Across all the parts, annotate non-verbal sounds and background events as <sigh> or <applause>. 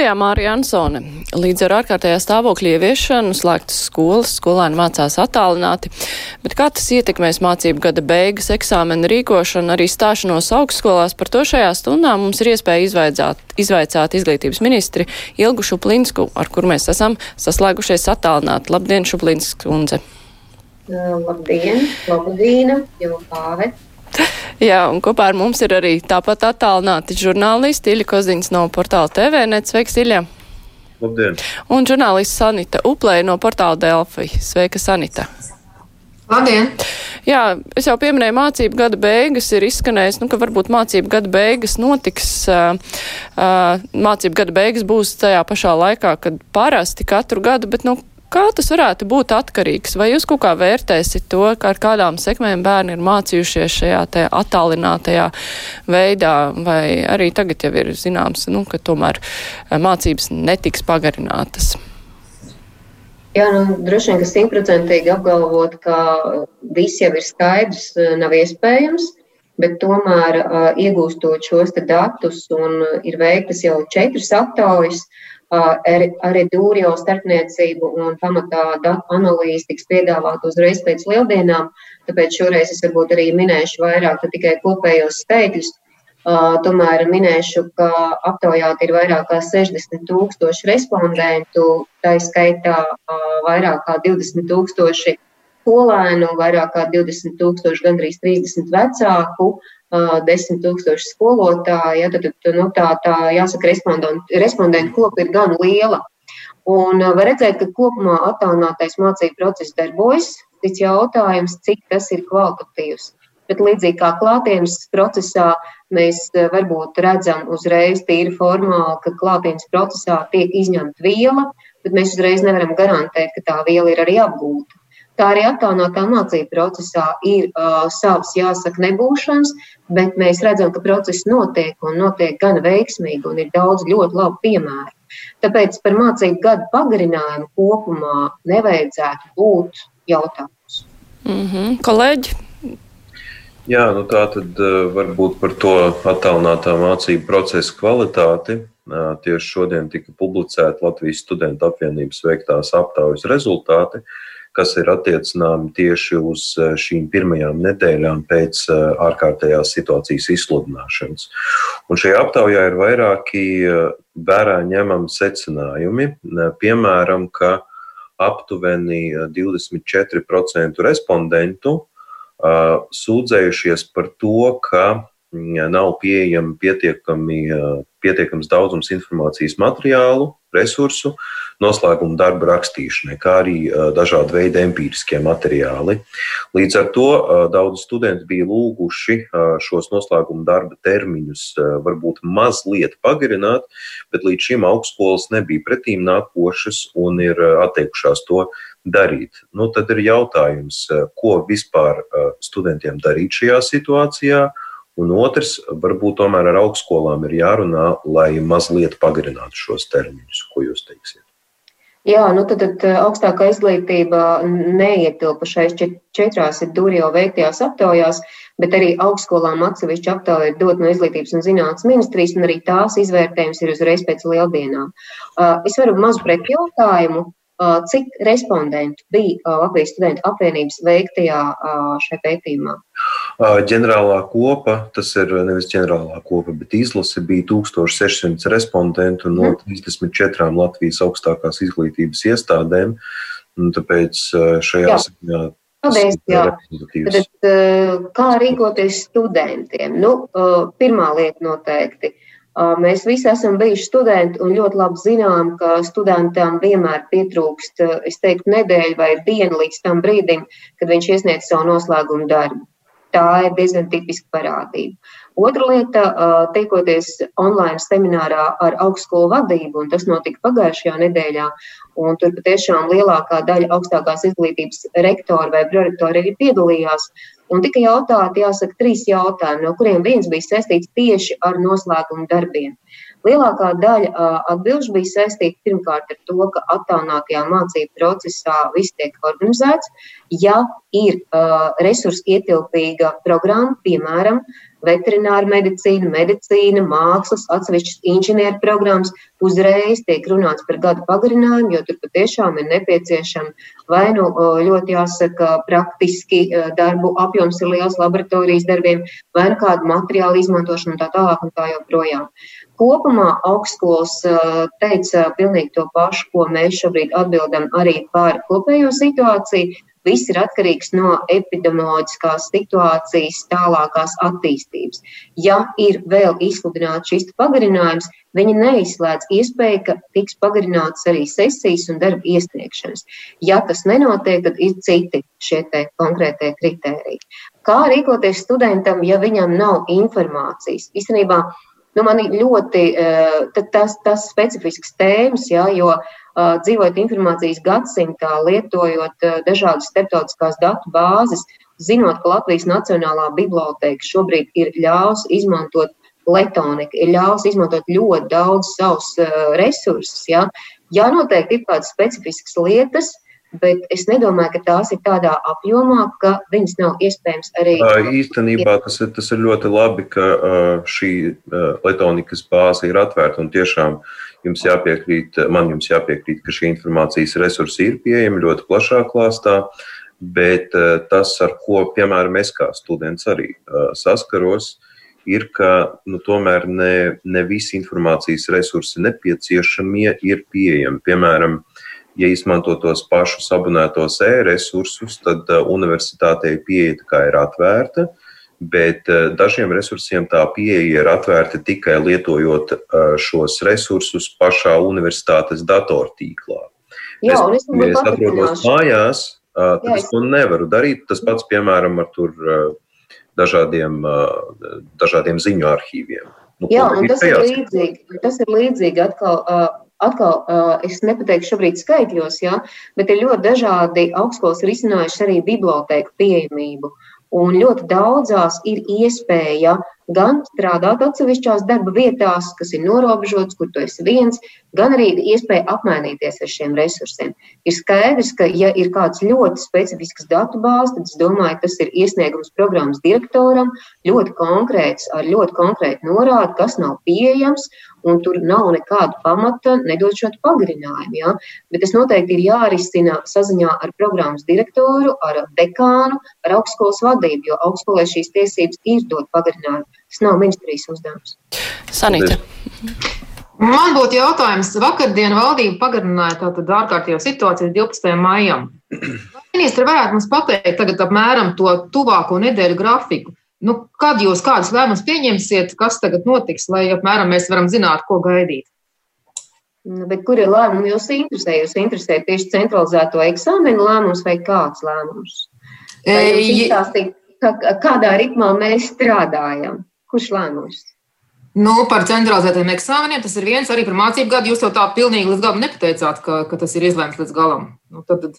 Studijā Mārija Ansone. Līdz ar ārkārtējā stāvokļa ieviešanu slēgtas skolas, skolēni mācās attālināti, bet kā tas ietekmēs mācību gada beigas, eksāmenu rīkošanu, arī stāšanos augstskolās, par to šajā stundā mums ir iespēja izvaicāt, izvaicāt izglītības ministri Ilgu Šuplinsku, ar kur mēs esam saslēgušies attālināti. Labdien, Šuplinsks kundze! Labdien, Labdīna, jau pāve! <laughs> Jā, un kopā ar mums ir arī tāpat attālināti žurnālisti Iļa Koziņas no portāla TVNet. Sveiks, Iļa! Labdien! Un žurnālists Sanita Uplē no portāla Delfi. Sveika, Sanita! Labdien! Jā, es jau pieminēju, mācību gada beigas ir izskanējis, nu, ka varbūt mācību gada beigas notiks, uh, uh, mācību gada beigas būs tajā pašā laikā, kad parasti katru gadu, bet, nu, Kā tas varētu būt atkarīgs? Vai jūs kaut kā vērtēsiet to, ka ar kādām sekmēm bērni ir mācījušies šajā te attālinātajā veidā, vai arī tagad jau ir zināms, nu, ka tomēr mācības netiks pagarinātas? Jā, nu, droši vien, ka simtprocentīgi apgalvot, ka viss jau ir skaidrs, nav iespējams. Bet tomēr, uh, iegūstot šos datus, un ir veiktas jau četras aptaujas, uh, arī dūrio starpniecību un pamatā datu analīze tiks piedāvāt uzreiz pēc lieldienām. Tāpēc šoreiz es varbūt arī minēšu vairāk tikai kopējos skaitļus. Tomēr minēšu, ka aptaujāti ir vairāk kā 60 tūkstoši respondentu, tā skaitā vairāk kā 20 tūkstoši skolēnu, vairāk kā 20 tūkstoši, gandrīz 30 vecāku, desmit tūkstoši skolotāji, ja, tad nu, tā, tā jāsaka, respondentu, respondentu kopa ir gan liela. Un var redzēt, ka kopumā attālinātais mācību process darbojas. Cits jautājums, cik tas ir kvalitatīvs. Bet līdzīgi kā klātienes procesā, mēs varbūt redzam uzreiz tīri formāli, ka klātienes procesā tiek izņemta viela, bet mēs uzreiz nevaram garantēt, ka tā viela ir arī apgūta. Tā arī attālinātā mācību procesā ir uh, savs, jāsaka, nebūšanas, bet mēs redzam, ka process notiek un notiek gan veiksmīgi, un ir daudz ļoti labu piemēru. Tāpēc par mācību gadu pagarinājumu kopumā nevajadzētu būt jautājums. Mm -hmm. Kolēģi? Jā, nu tā tad varbūt par to attālinātā mācību procesa kvalitāti. Tieši šodien tika publicēta Latvijas studentu apvienības veiktās aptaujas rezultāti. Uh, kas ir attiecināmi tieši uz eh, šīm pirmajām nedēļām pēc eh, ārkārtējās situācijas izsludināšanas. Un šajā aptaujā ir vairāki eh, vērā ņemami secinājumi, piemēram, ka aptuveni 24% respondentu sūdzējušies par to, ka nav pieejami pietiekami, pietiekams daudzums informācijas materiālu, resursu, noslēguma darba rakstīšanai, kā arī dažādi veidi empiriskie materiāli. Līdz ar to daudz studenti bija lūguši šos noslēguma darba termiņus varbūt mazliet pagarināt, bet līdz šim augstskolas nebija pretīm nākošas un ir atteikušās to darīt. Nu, tad ir jautājums, ko vispār studentiem darīt šajā situācijā Un otrs, varbūt tomēr ar augstskolām ir jārunā, lai mazliet pagarinātu šos termiņus. Ko jūs teiksiet? Jā, nu tad, tad augstākā izglītība neietilpa šais četrās jau veiktajās aptaujās, bet arī augstskolām atsevišķi aptauja ir dot no izglītības un zinātnes ministrijas, un arī tās izvērtējums ir uzreiz pēc lieldienām. Es varu mazu pretjautājumu. Cik respondentu bija Latvijas studentu apvienības veiktajā šajā pētījumā? Ģenerālā kopa, tas ir nevis ģenerālā kopa, bet izlase bija 1600 respondentu no 34 mhm. Latvijas augstākās izglītības iestādēm. Tāpēc šajā ziņā Paldies, jā. Tad, kā rīkoties studentiem? Nu, pirmā lieta noteikti Mēs visi esam bijuši studenti un ļoti labi zinām, ka studentam vienmēr pietrūkst, es teiktu, nedēļa vai diena līdz tam brīdim, kad viņš iesniedz savu noslēgumu darbu. Tā ir diezgan tipiska parādība. Otra lieta, tiekoties online seminārā ar augstskolu vadību, un tas notika pagājušajā nedēļā, un tur patiešām lielākā daļa augstākās izglītības rektori vai prorektori arī piedalījās. Un tika jautāti, jāsaka, trīs jautājumi, no kuriem viens bija saistīts tieši ar noslēgumu darbiem. Lielākā daļa atbildžu bija saistīta pirmkārt ar to, ka attālinātajā mācību procesā viss tiek organizēts. Ja ir resursu ietilpīga programma, piemēram, veterināra medicīna, medicīna, mākslas, atsevišķas inženieru programmas, uzreiz tiek runāts par gadu pagarinājumu, jo tur patiešām ir nepieciešama vai nu ļoti jāsaka praktiski darbu apjoms ir liels laboratorijas darbiem, vai nu kādu materiālu izmantošanu un tā tālāk un tā joprojām. Kopumā augstskolas teica pilnīgi to pašu, ko mēs šobrīd atbildam arī par kopējo situāciju. Viss ir atkarīgs no epidemioloģiskās situācijas tālākās attīstības. Ja ir vēl izsludināts šis pagarinājums, viņi neizslēdz iespēju, ka tiks pagarināts arī sesijas un darba iesniegšanas. Ja tas nenotiek, tad ir citi šie konkrētie kritēriji. Kā rīkoties studentam, ja viņam nav informācijas? Īstenībā nu, man ļoti tas, tas specifisks tēmas, ja, jo dzīvojot informācijas gadsimtā, lietojot dažādas starptautiskās datu bāzes, zinot, ka Latvijas Nacionālā biblioteka šobrīd ir ļaus izmantot letonika, ir ļaus izmantot ļoti daudz savus resursus. Ja, ja noteikti ir kādas specifiskas lietas, bet es nedomāju, ka tās ir tādā apjomā, ka viņas nav iespējams arī. Īstenībā tas ir, tas ir ļoti labi, ka šī letonikas bāze ir atvērta un tiešām jums jāpiekrīt, man jums jāpiekrīt, ka šī informācijas resursi ir pieejami ļoti plašā klāstā. Bet tas, ar ko, piemēram, es kā students arī saskaros, ir, ka nu, tomēr ne, ne visi informācijas resursi nepieciešamie ir pieejami. Piemēram, ja izmanto tos pašus abonētos e-resursus, tad uh, universitātei pieeja ir atvērta, bet uh, dažiem resursiem tā pieeja ir atvērta tikai lietojot uh, šos resursus pašā universitātes datortīklā. Jā, un es, ja es atrodos mājās, tad Jā, es to nevaru darīt. Tas pats, piemēram, ar tur dažādiem, dažādiem ziņu arhīviem. Nu, Jā, un tas ir, līdzīgi, tas ir līdzīgi atkal Atkal es nepateikšu šobrīd skaitļos, ja, bet ir ļoti dažādi augstskolas risinājuši arī bibliotēku pieejamību. Un ļoti daudzās ir iespēja gan strādāt atsevišķās darba vietās, kas ir norobežotas, kur tu esi viens, gan arī iespēja apmainīties ar šiem resursiem. Ir skaidrs, ka, ja ir kāds ļoti specifisks datu bāzes, tad es domāju, tas ir iesniegums programmas direktoram, ļoti konkrēts, ar ļoti konkrētu norādi, kas nav pieejams, un tur nav nekāda pamata nedot šo pagarinājumu. Ja? Bet tas noteikti ir jārisina saziņā ar programmas direktoru, ar dekānu, ar augstskolas vadību, jo augstskolē šīs tiesības ir dot pagarinājumu. Tas nav ministrijas uzdevums. Sanita. Man būtu jautājums. Vakardien valdība pagarināja tātad ārkārtējo situāciju 12. maijam. Ministri varētu mums pateikt tagad apmēram to tuvāko nedēļu grafiku. Nu, kad jūs kādus lēmumus pieņemsiet, kas tagad notiks, lai apmēram mēs varam zināt, ko gaidīt? Nu, bet kur ir lēmumi jūs interesē? Jūs interesē tieši centralizēto eksāmenu lēmums vai kāds lēmums? Vai izstāstīt, kādā ritmā mēs strādājam? Kurš lēmums? Nu, par centralizētiem eksāmeniem tas ir viens arī par mācību gadu. Jūs jau tā pilnīgi līdz galam nepateicāt, ka, ka tas ir izlēmts līdz galam. Nu, tad, tad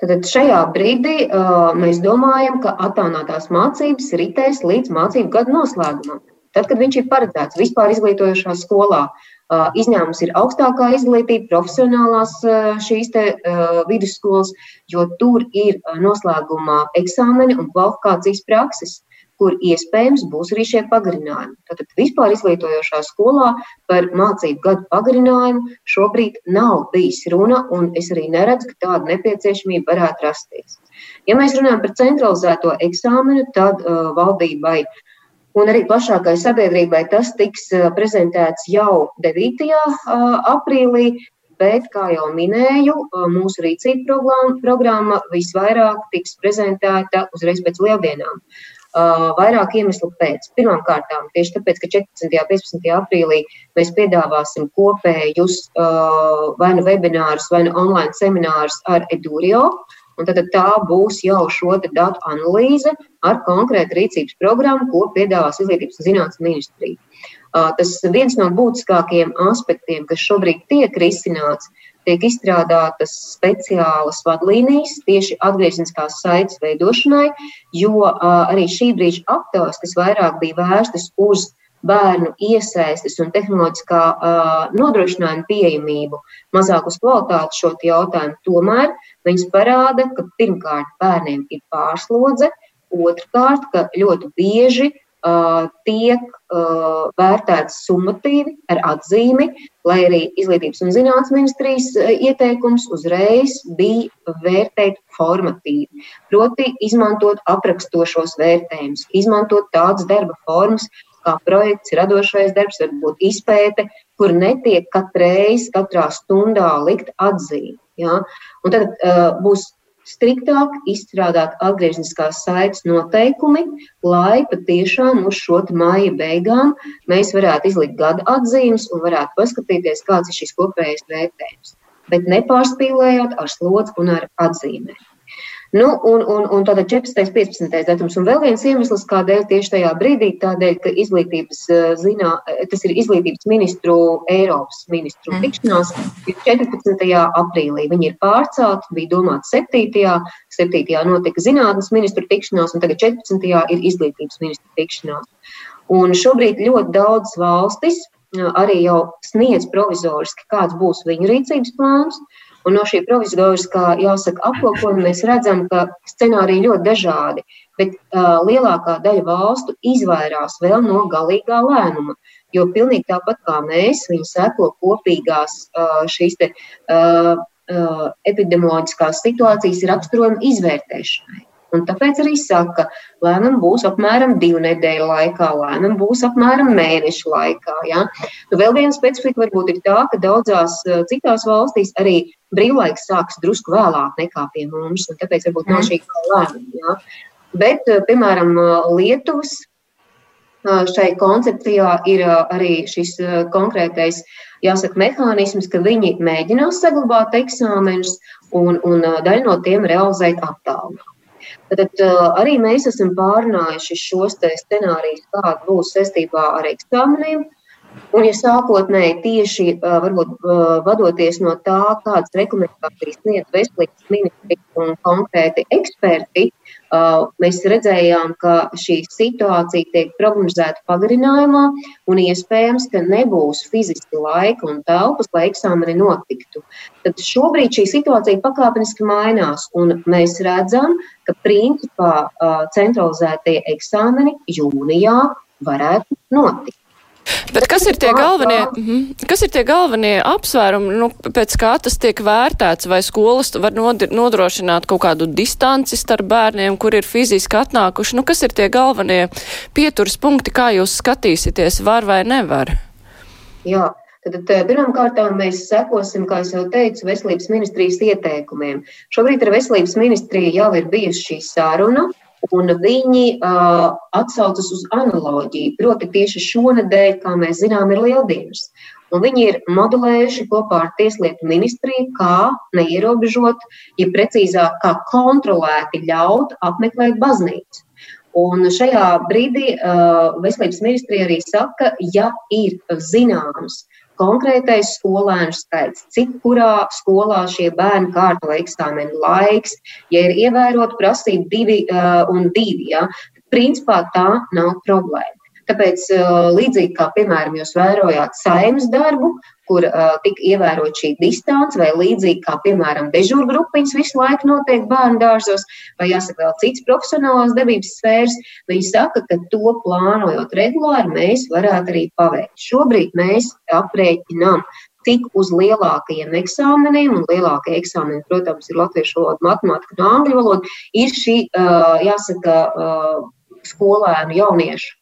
Tad šajā brīdī uh, mēs domājam, ka attālinātās mācības ritēs līdz mācību gada noslēgumam. Tad, kad viņš ir paredzēts vispār izglītojošā skolā, uh, izņēmums ir augstākā izglītība, profesionālās uh, šīs te, uh, vidusskolas, jo tur ir uh, noslēgumā eksāmeni un kvalifikācijas prakses kur iespējams būs arī šie pagarinājumi. Tātad vispār izglītojošā skolā par mācību gadu pagarinājumu šobrīd nav bijis runa, un es arī neredzu, ka tāda nepieciešamība varētu rasties. Ja mēs runājam par centralizēto eksāmenu, tad uh, valdībai un arī plašākai sabiedrībai tas tiks uh, prezentēts jau 9. Uh, aprīlī. Bet, kā jau minēju, uh, mūsu rīcība programma visvairāk tiks prezentēta uzreiz pēc lieldienām. Vairāk iemeslu pēc. Pirmkārt, tieši tāpēc, ka 14. un 15. aprīlī mēs piedāvāsim kopējus vai nu webinārus, vai nu online seminārus ar Edurio. Un tad tā būs jau šo datu analīze ar konkrētu rīcības programmu, ko piedāvās Izglītības un zinātnes ministrija. Tas viens no būtiskākajiem aspektiem, kas šobrīd tiek risināts, tiek izstrādātas speciālas vadlīnijas tieši atgriezniskās saites veidošanai, jo arī šī brīža aptaujas, kas vairāk bija vērstas uz bērnu iesaistes un tehnoloģiskā uh, nodrošinājuma pieejamību, mazāk uz kvalitāti šo jautājumu. Tomēr viņas parāda, ka pirmkārt bērniem ir pārslodze, otrkārt, ka ļoti bieži tiek uh, vērtēts summatīvi ar atzīmi, lai arī Izglītības un zinātnes ministrijas ieteikums uzreiz bija vērtēt formatīvi. Proti, izmantot aprakstošos vērtējumus, izmantot tādas darba formas, kā projekts, radošais darbs, varbūt izpēte, kur netiek katreiz, katrā stundā likt atzīme. Ja? Un tad uh, būs striktāk izstrādāt atgriezniskās saites noteikumi, lai patiešām uz šo māja beigām mēs varētu izlikt gada atzīmes un varētu paskatīties, kāds ir šis kopējais vērtējums. Bet nepārspīlējot ar slodzi un ar atzīmēm. Nu, un, un, un tāda 14. 15. datums. Un vēl viens iemesls, kādēļ tieši tajā brīdī, tādēļ, ka izglītības, zinā, tas ir izglītības ministru, Eiropas ministru mm. tikšanās, 14. aprīlī. Viņi ir pārcelti, bija domāts 7. 7. notika zinātnes ministru tikšanās, un tagad 14. ir izglītības ministru tikšanās. Un šobrīd ļoti daudz valstis arī jau sniedz provizoriski, kāds būs viņu rīcības plāns. Un no šī provizoriskā, jāsaka, apkopojuma mēs redzam, ka scenāriji ļoti dažādi, bet uh, lielākā daļa valstu izvairās vēl no galīgā lēmuma. Jo pilnīgi tāpat kā mēs, viņi seko kopīgās uh, šīs te, uh, uh, epidemioloģiskās situācijas raksturojuma izvērtēšanai. Un tāpēc arī saka, lēnām būs apmēram divu nedēļu laikā, lēnām būs apmēram mēnešu laikā. Ja? Nu, vēl viena specifika varbūt ir tā, ka daudzās citās valstīs arī brīvlaiks sāks drusku vēlāk nekā pie mums, un tāpēc varbūt nav šī lēmuma. Ja? Bet, piemēram, Lietuvas šai koncepcijā ir arī šis konkrētais, jāsaka, mehānisms, ka viņi mēģinās saglabāt eksāmenus un, un daļu no tiem realizēt attālināti. Tad arī mēs esam pārnājuši šos scenārijus, kāda būs saistībā ar eksāmeniem. Un, ja sākotnēji tieši varbūt, vadoties no tā, kādas rekomendācijas sniedz veselības ministrija un konkrēti eksperti, mēs redzējām, ka šī situācija tiek prognozēta pagarinājumā un iespējams, ka nebūs fiziski laika un telpas, lai eksāmeni notiktu. Tad šobrīd šī situācija pakāpeniski mainās, un mēs redzam, ka principā centralizētie eksāmeni jūnijā varētu notikt. Bet kas ir tie galvenie, mhm, kas ir tie galvenie apsvērumi, nu, pēc kā tas tiek vērtēts, vai skolas var nodrošināt kaut kādu distanci starp bērniem, kur ir fiziski atnākuši? Nu, kas ir tie galvenie pieturas punkti, kā jūs skatīsieties, var vai nevar? Jā. Tad pirmkārt mēs sekosim, kā jau teicu, veselības ministrijas ieteikumiem. Šobrīd ar veselības ministriju jau ir bijusi šī saruna. Un viņi uh, atsaucas uz analoģiju. Proti, tieši šonadēļ, kā mēs zinām, ir lieldienas. Un viņi ir modulējuši kopā ar Tieslietu ministriju, kā neierobežot, ja precīzāk, kā kontrolēti ļaut apmeklēt baznīcu. Un šajā brīdī uh, Veselības ministrija arī saka, ja ir zināms, konkrētais skolēnu skaits, cik kurā skolā šie bērni kārto eksāmenu laiks, ja ir ievērot prasību divi uh, un divi, ja, principā tā nav problēma. Tāpēc, līdzīgi kā, piemēram, jūs vērojāt saimnes darbu, kur uh, tika ievērot šī distance, vai līdzīgi kā, piemēram, dežūrgrupiņas visu laiku notiek bērnu dārzos, vai jāsaka vēl cits profesionālās darbības sfēras, viņi saka, ka to plānojot regulāri, mēs varētu arī paveikt. Šobrīd mēs aprēķinām cik uz lielākajiem eksāmeniem, un lielākie eksāmeni, protams, ir latviešu valoda, matemātika un angļu valoda, ir šī, jāsaka, skolēnu jauniešu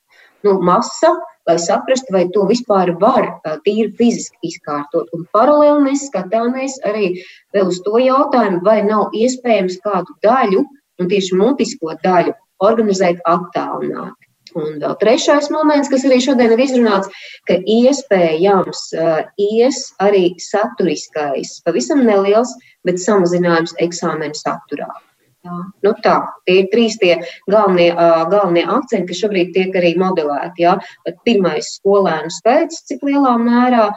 nu, masa, lai saprastu, vai to vispār var tīri fiziski izkārtot. Un paralēli mēs skatāmies arī uz to jautājumu, vai nav iespējams kādu daļu, un tieši mutisko daļu, organizēt attālināti. Un vēl trešais moments, kas arī šodien ir izrunāts, ka iespējams uh, ies arī saturiskais, pavisam neliels, bet samazinājums eksāmenu saturā. Jā. Nu tā, tie ir trīs tie galvenie, galvenie akcenti, kas šobrīd tiek arī modelēti. Jā. Pirmais skolēnu skaits, cik lielā mērā,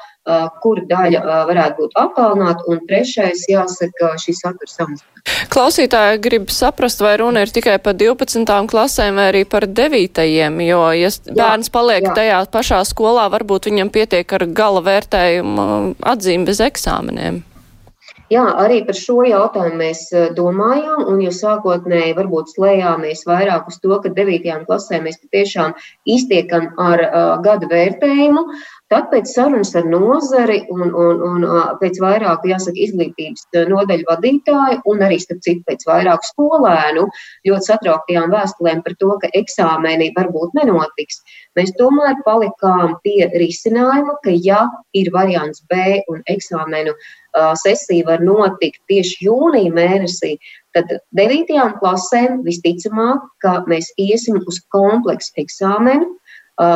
kur daļa varētu būt attālināta, un trešais, jāsaka, šī satura samazināšana. Klausītāji grib saprast, vai runa ir tikai par 12. klasēm vai arī par 9. jo, ja bērns paliek jā. tajā pašā skolā, varbūt viņam pietiek ar gala vērtējumu atzīmi bez eksāmeniem. Jā, arī par šo jautājumu mēs eh, domājām, un jau sākotnēji varbūt slēdzāmies vairāk uz to, ka 9. klasē mēs patiešām iztiekam ar uh, gada vērtējumu. Tad pēc sarunas ar nozari un, un, un pēc vairāku, jāsaka, izglītības nodaļu vadītāju un arī, starp citu, pēc vairāku skolēnu ļoti satrauktajām vēstulēm par to, ka eksāmeni varbūt nenotiks, mēs tomēr palikām pie risinājuma, ka ja ir variants B un eksāmenu uh, sesija var notikt tieši jūnija mēnesī, tad 9. klasēm visticamāk, ka mēs iesim uz kompleksu eksāmenu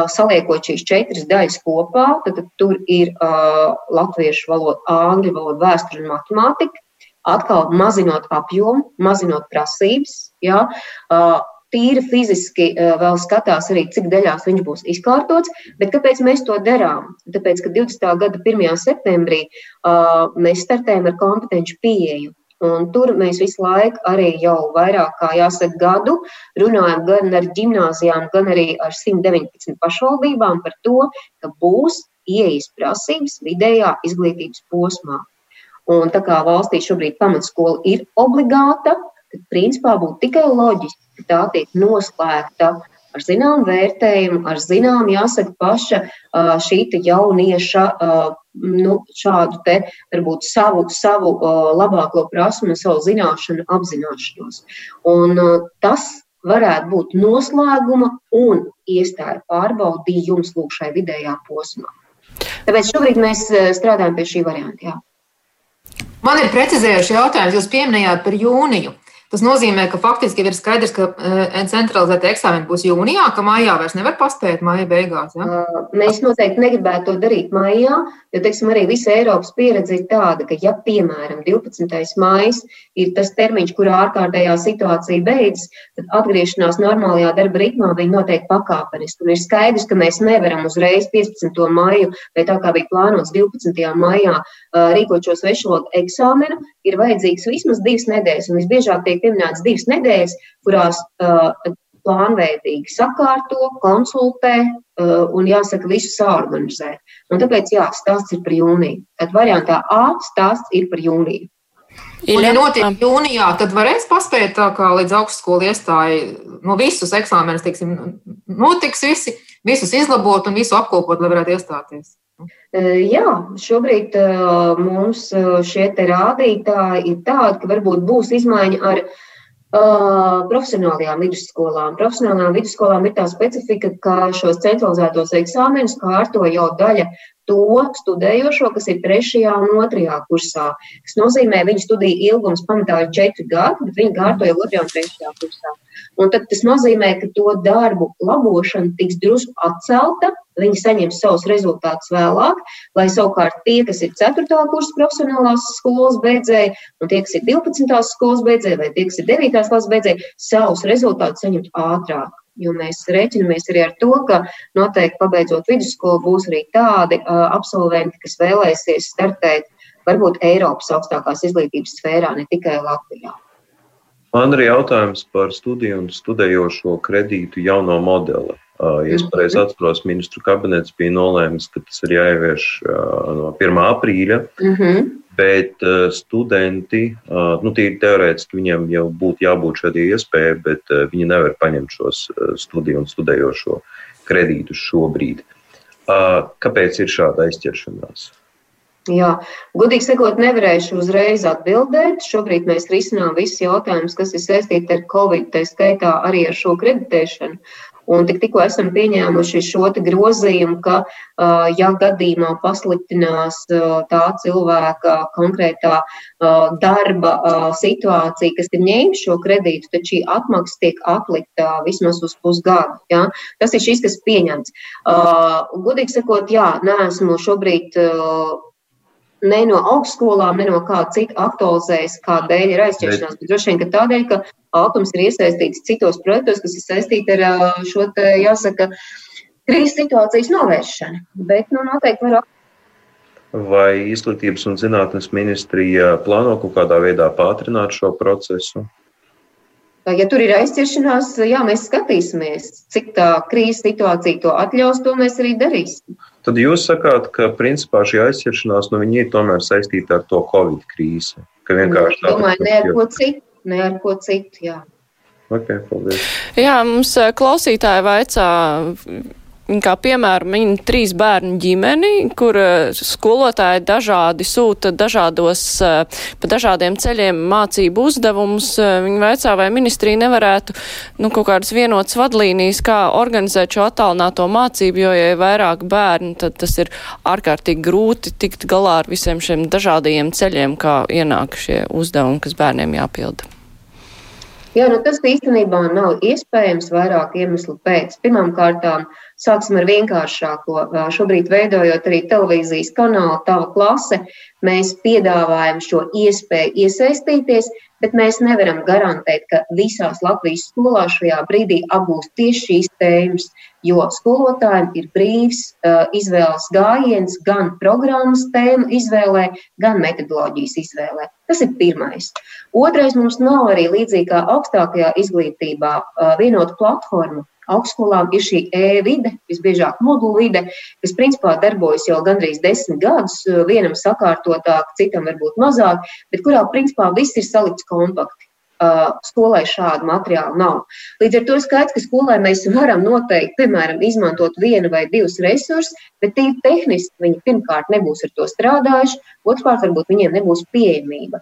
saliekot šīs četras daļas kopā, tad, tad tur ir uh, latviešu valoda, angļu valoda, vēsture un matemātika. Atkal mazinot apjomu, mazinot prasības. Ja, uh, tīri fiziski uh, vēl skatās arī, cik daļās viņš būs izkārtots. Bet kāpēc mēs to darām? Tāpēc, ka 20. gada 1. septembrī uh, mēs startējam ar kompetenci pieeju. Un tur mēs visu laiku arī jau vairāk kā jāsaka gadu runājam gan ar ģimnāzijām, gan arī ar 119 pašvaldībām par to, ka būs ieejas prasības vidējā izglītības posmā. Un tā kā valstī šobrīd pamatskola ir obligāta, tad principā būtu tikai loģiski, ka tā tiek noslēgta ar zināmu vērtējumu, ar zināmu, jāsaka, paša šī jaunieša nu, šādu te varbūt savu, savu labāko prasmu, savu zināšanu apzināšanos. Un tas varētu būt noslēguma un iestāja pārbaudījums lūk šai vidējā posmā. Tāpēc šobrīd mēs strādājam pie šī varianta. Jā. Man ir precizējuši jautājums. Jūs pieminējāt par jūniju. Tas nozīmē, ka faktiski ir skaidrs, ka e, centralizēta eksāmena būs jūnijā, ka maijā vairs nevar paspēt maija beigās. Ja? Mēs noteikti negribētu to darīt maijā, jo, teiksim, arī visa Eiropas pieredze ir tāda, ka, ja, piemēram, 12. maijs ir tas termiņš, kurā ārkārtējā situācija beidzas, tad atgriešanās normālajā darba ritmā viņa notiek pakāpeniski. Un ir skaidrs, ka mēs nevaram uzreiz 15. maiju, vai tā kā bija plānots 12. maijā, rīkot šo svešvalodu eksāmenu, ir vajadzīgs vismaz divas nedēļas. Un visbiežāk tiek pieminētas divas nedēļas, kurās uh, plānveidīgi sakārto, konsultē uh, un, jāsaka, visu sāorganizē. Un tāpēc, jā, stāsts ir par jūniju. Tad variantā A stāsts ir par jūniju. Un, ja notiek jūnijā, tad varēs paspēt tā kā līdz augstskolu iestāja, no visus eksāmenus, teiksim, notiks visi, visus izlabot un visu apkopot, lai varētu iestāties. Jā, šobrīd mums šie rādītāji ir tādi, ka varbūt būs izmaiņa ar profesionālajām vidusskolām. Profesionālajām vidusskolām ir tā specifika, ka šos centralizētos eksāmenus kārto jau daļa to studējošo, kas ir trešajā un otrajā kursā. Tas nozīmē, ka viņu studiju ilgums pamatā ir četri gadi, bet viņi kārto jau otrajā un trešajā kursā. Un tad tas nozīmē, ka to darbu labošana tiks drusku atcelta. Viņi saņems savus rezultātus vēlāk, lai savukārt tie, kas ir 4. kursa profesionālās skolas beidzēji, un tie, kas ir 12. skolas beidzēji, vai tie, kas ir 9. klases beidzēji, savus rezultātus saņemt ātrāk. Jo mēs rēķinamies arī ar to, ka noteikti pabeidzot vidusskolu būs arī tādi uh, absolventi, kas vēlēsies startēt varbūt Eiropas augstākās izglītības sfērā, ne tikai Latvijā. Man ir jautājums par studiju un studējošo kredītu jauno modeli. Ja es mhm. pareizi atceros, ministru kabinets bija nolēmis, ka tas ir jāievieš no 1. aprīļa. Mm -hmm. Bet uh, studenti, uh, nu, tīri teorētiski viņiem jau būtu jābūt šādai iespējai, bet uh, viņi nevar paņemt šos studiju un studējošo kredītus šobrīd. Kāpēc ir šāda aizķeršanās? Jā, gudīgi sakot, nevarēšu uzreiz atbildēt. Šobrīd mēs risinām visus jautājumus, kas ir saistīti ar Covid, tā skaitā arī ar šo kreditēšanu. Un tik, tikko esam pieņēmuši šo grozījumu, ka, ja gadījumā pasliktinās tā cilvēka konkrētā darba situācija, kas ir ņēmis šo kredītu, tad šī atmaksa tiek atlikta vismaz uz pusgadu. Ja? Tas ir šis, kas pieņemts. Gudīgi sakot, jā, neesmu šobrīd ne no augstskolām, ne no kā cita aktualizējas, kādēļ ir aizķeršanās. Bet droši vien, ka tādēļ, ka Altums ir iesaistīts citos projektos, kas ir saistīti ar šo, te, jāsaka, krīzes situācijas novēršanu. Bet, nu, noteikti var Vai izglītības un zinātnes ministrija plāno kaut kādā veidā pātrināt šo procesu? Ja tur ir aizķeršanās, jā, mēs skatīsimies, cik tā krīzes situācija to atļaus, to mēs arī darīsim. Tad jūs sakāt, ka principā šī aizķeršanās nu, ir tomēr saistīta ar to Covid krīzi. Ka vienkārši tā ir. Ne ar ko citu, ne ar ko citu, jā. Okay, paldies. jā, mums klausītāji vaicā Kā piemēram, min trīs bērnu ģimeni, kur eh, skolotāji dažādi sūta dažādos, eh, pa dažādiem ceļiem mācību uzdevumus. Eh, viņi veicā, vai ministrija nevarētu, nu, kaut kādas vienotas vadlīnijas, kā organizēt šo attālināto mācību, jo, ja ir vairāk bērnu, tad tas ir ārkārtīgi grūti tikt galā ar visiem šiem dažādajiem ceļiem, kā ienāk šie uzdevumi, kas bērniem jāpilda. Jā, nu tas īstenībā nav iespējams vairāk iemeslu pēc. Pirmkārt, sāksim ar vienkāršāko. Šobrīd, veidojot arī televīzijas kanālu, tava klase, mēs piedāvājam šo iespēju iesaistīties, bet mēs nevaram garantēt, ka visās Latvijas skolās šajā brīdī apgūst tieši šīs tēmas jo skolotājiem ir brīvs izvēles gājiens gan programmas tēmu izvēlē, gan metodoloģijas izvēlē. Tas ir pirmais. Otrais mums nav arī līdzīgi kā augstākajā izglītībā vienotu platformu. Augstskolām ir šī e-vide, visbiežāk modulu vide, kas principā darbojas jau gandrīz desmit gadus, vienam sakārtotāk, citam varbūt mazāk, bet kurā principā viss ir salikts kompakti skolai šādu materiālu nav. Līdz ar to skaidrs, ka skolai mēs varam noteikti, piemēram, izmantot vienu vai divus resursus, bet tīri tehniski viņi pirmkārt nebūs ar to strādājuši, otrkārt varbūt viņiem nebūs pieejamība.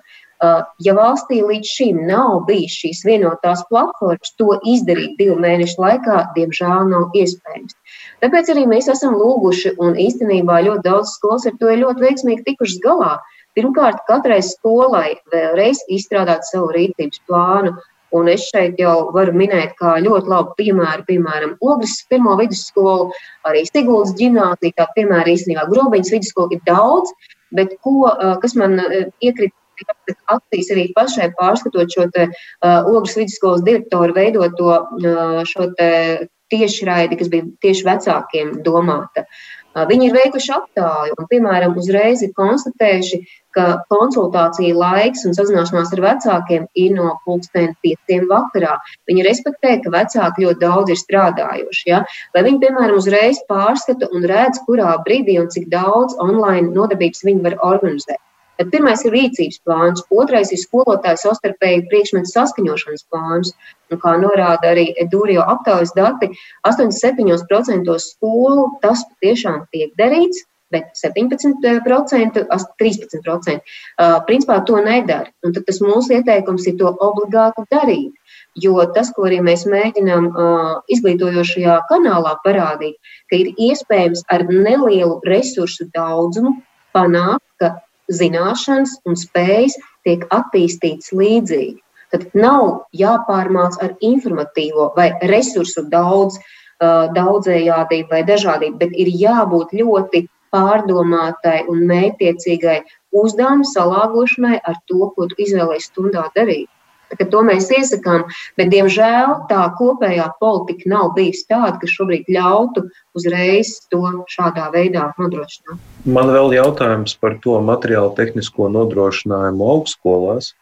Ja valstī līdz šim nav bijis šīs vienotās platformas, to izdarīt divu mēnešu laikā, diemžēl nav iespējams. Tāpēc arī mēs esam lūguši, un īstenībā ļoti daudz skolas ar to ir ļoti veiksmīgi tikušas galā. Pirmkārt, katrai skolai vēlreiz izstrādāt savu rīcības plānu. Un es šeit jau varu minēt, kā ļoti labu piemēru, piemēram, Ogres pirmo vidusskolu, arī Siguldas ģimnāzija, tā piemēram, īstenībā Grobiņas vidusskola ir daudz, bet ko, kas man iekrita acīs arī pašai pārskatot šo te, uh, Ogres vidusskolas direktoru veidoto uh, šo te tiešraidi, kas bija tieši vecākiem domāta. Uh, viņi ir veikuši aptāju un, piemēram, uzreiz ir konstatējuši, ka konsultācija laiks un sazināšanās ar vecākiem ir no pulksten pieciem vakarā. Viņi respektē, ka vecāki ļoti daudz ir strādājuši. Ja? Lai viņi, piemēram, uzreiz pārskata un redz, kurā brīdī un cik daudz online nodarbības viņi var organizēt. Tad pirmais ir rīcības plāns, otrais ir skolotāju savstarpēji priekšmetu saskaņošanas plāns. Un, kā norāda arī Dūrijo aptaujas dati, 87% skolu tas patiešām tiek darīts, bet 17%, 13% uh, principā to nedara. Un tad tas mūsu ieteikums ir to obligāti darīt. Jo tas, ko arī mēs mēģinām uh, izglītojošajā kanālā parādīt, ka ir iespējams ar nelielu resursu daudzumu panākt, ka zināšanas un spējas tiek attīstītas līdzīgi. Tad nav jāpārmāc ar informatīvo vai resursu daudz, daudzējādību vai dažādību, bet ir jābūt ļoti pārdomātai un mētiecīgai uzdevuma salāgošanai ar to, ko tu izvēlējies stundā darīt. To mēs iesakām, bet, diemžēl, tā kopējā politika nav bijusi tāda, kas šobrīd ļautu uzreiz to šādā veidā nodrošināt. Man vēl jautājums par to materiālu tehnisko nodrošinājumu augstskolās.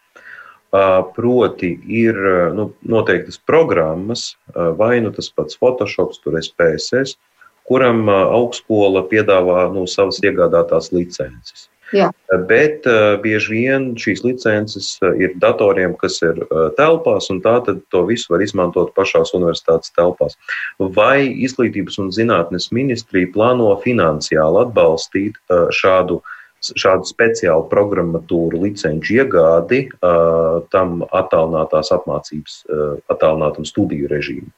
Proti, ir nu, noteiktas programmas, vai nu tas pats Photoshop, tur ir PSS, kuram augstskola piedāvā nu, savas iegādātās licences. Jā. Bet uh, bieži vien šīs licences ir datoriem, kas ir uh, telpās, un tā to visu var izmantot pašās universitātes telpās. Vai Izglītības un zinātnes ministrija plāno finansiāli atbalstīt uh, šādu, šādu speciālu programmatūru licenču iegādi tam attālinātās apmācības, attālinātam studiju režīmu?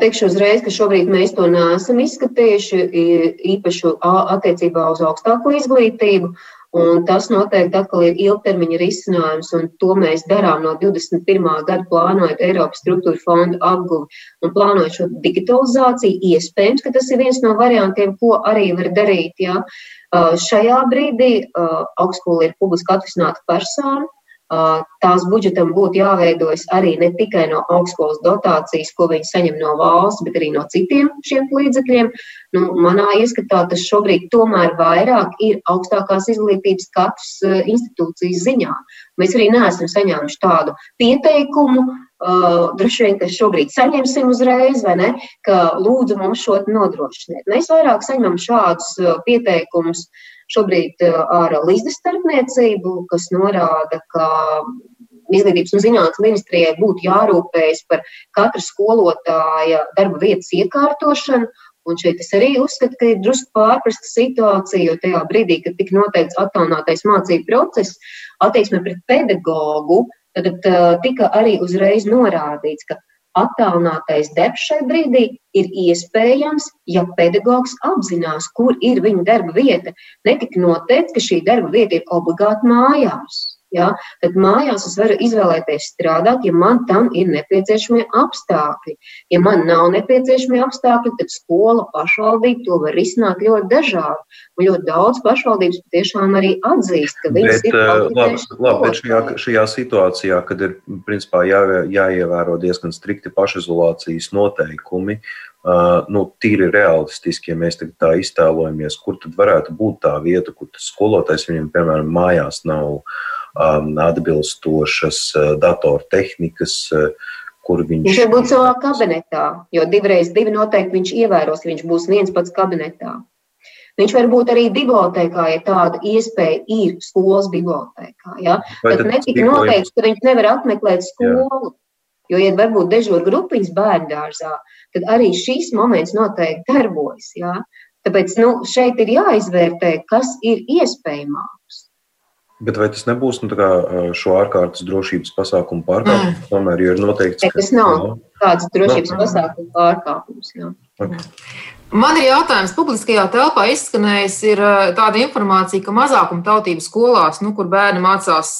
Teikšu uzreiz, ka šobrīd mēs to neesam izskatījuši īpaši attiecībā uz augstāko izglītību. Un tas noteikti atkal ir ilgtermiņa risinājums, un to mēs darām no 21. gada plānojot Eiropas struktūra fondu apguvi un plānojot šo digitalizāciju. Iespējams, ka tas ir viens no variantiem, ko arī var darīt. Ja. Šajā brīdī augstskola ir publiski atvesināta persona, tās budžetam būtu jāveidojas arī ne tikai no augstskolas dotācijas, ko viņi saņem no valsts, bet arī no citiem šiem līdzekļiem. Nu, manā ieskatā tas šobrīd tomēr vairāk ir augstākās izglītības katras institūcijas ziņā. Mēs arī neesam saņēmuši tādu pieteikumu, Uh, droši vien, ka šobrīd saņemsim uzreiz, vai ne, ka lūdzu mums šo nodrošiniet. Mēs vairāk saņemam šādus pieteikumus uh, šobrīd eh, ar līdzes starpniecību, kas norāda, ka Izglītības un zinātnes ministrijai būtu jārūpējas par katra skolotāja darba vietas iekārtošanu. Un šeit es arī uzskatu, ka ir drusku pārprasta situācija, jo tajā brīdī, kad tika noteikts attālinātais mācību process, attieksme pret pedagogu, tad, eh, tika arī uzreiz norādīts, ka Attālinātais darbs šai brīdī ir iespējams, ja pedagogs apzinās, kur ir viņa darba vieta. Netika noteikts, ka šī darba vieta ir obligāti mājās. Ja? Tad mājās es varu izvēlēties strādāt, ja man tam ir nepieciešamie apstākļi. Ja man nav nepieciešamie apstākļi, tad skola, pašvaldība to var risināt ļoti dažādi. Un ļoti daudz pašvaldības patiešām arī atzīst, ka viņas bet, ir. Eh, labi, labi, bet šajā, šajā situācijā, kad ir principā jā, jāievēro diezgan strikti pašizolācijas noteikumi, Uh, nu, tīri realistiski, ja mēs tā iztēlojamies, kur tad varētu būt tā vieta, kur tas skolotājs viņam, piemēram, mājās nav um, atbilstošas uh, datortehnikas, uh, kur viņš. Viņš var būt savā kabinetā, jo divreiz divi noteikti viņš ievēros, ka viņš būs viens pats kabinetā. Viņš var būt arī bibliotekā, ja tāda iespēja ir skolas bibliotekā. Ja? Vai tad netika noteikts, ka viņš nevar apmeklēt skolu. Jā. Jo, ja varbūt dežūra grupiņas bērngārzā, tad arī šīs moments noteikti darbojas. Ja? Tāpēc nu, šeit ir jāizvērtē, kas ir iespējamāks. Bet vai tas nebūs nu, kā, šo ārkārtas drošības pasākumu pārkāpums? Mm. Tomēr ir noteikts, ka tas nav kāds drošības no. pasākumu pārkāpums. Jā. Man ir jautājums, publiskajā telpā izskanējis ir tāda informācija, ka mazākuma tautību skolās, nu, kur bērni mācās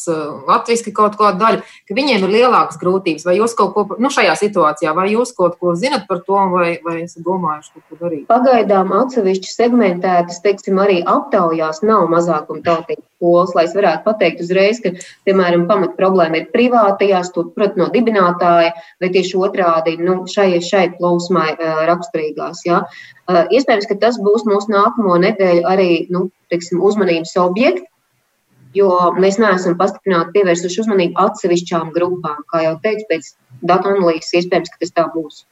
latviešu kaut kādu daļu, ka viņiem ir lielākas grūtības. Vai jūs kaut ko, nu, šajā situācijā, vai jūs kaut ko zinat par to, vai, vai esat domājuši ko darīt? Pagaidām atsevišķi segmentētas, teiksim, arī aptaujās nav mazākuma tautību skolas, lai es varētu pateikt uzreiz, ka, piemēram, pamat problēma ir privātajās, turprat no dibinātāja, vai tieši otrādi, nu, šai, šai plūsmai raksturīgās. Ja? Iespējams, ka tas būs mūsu nākamo nedēļu arī nu, teiksim, uzmanības objekts. Jo mēs neesam pastiprināti pievērsuši uzmanību atsevišķām grupām. Kā jau teicu, pēc datu analīzes iespējams, ka tas tā būs.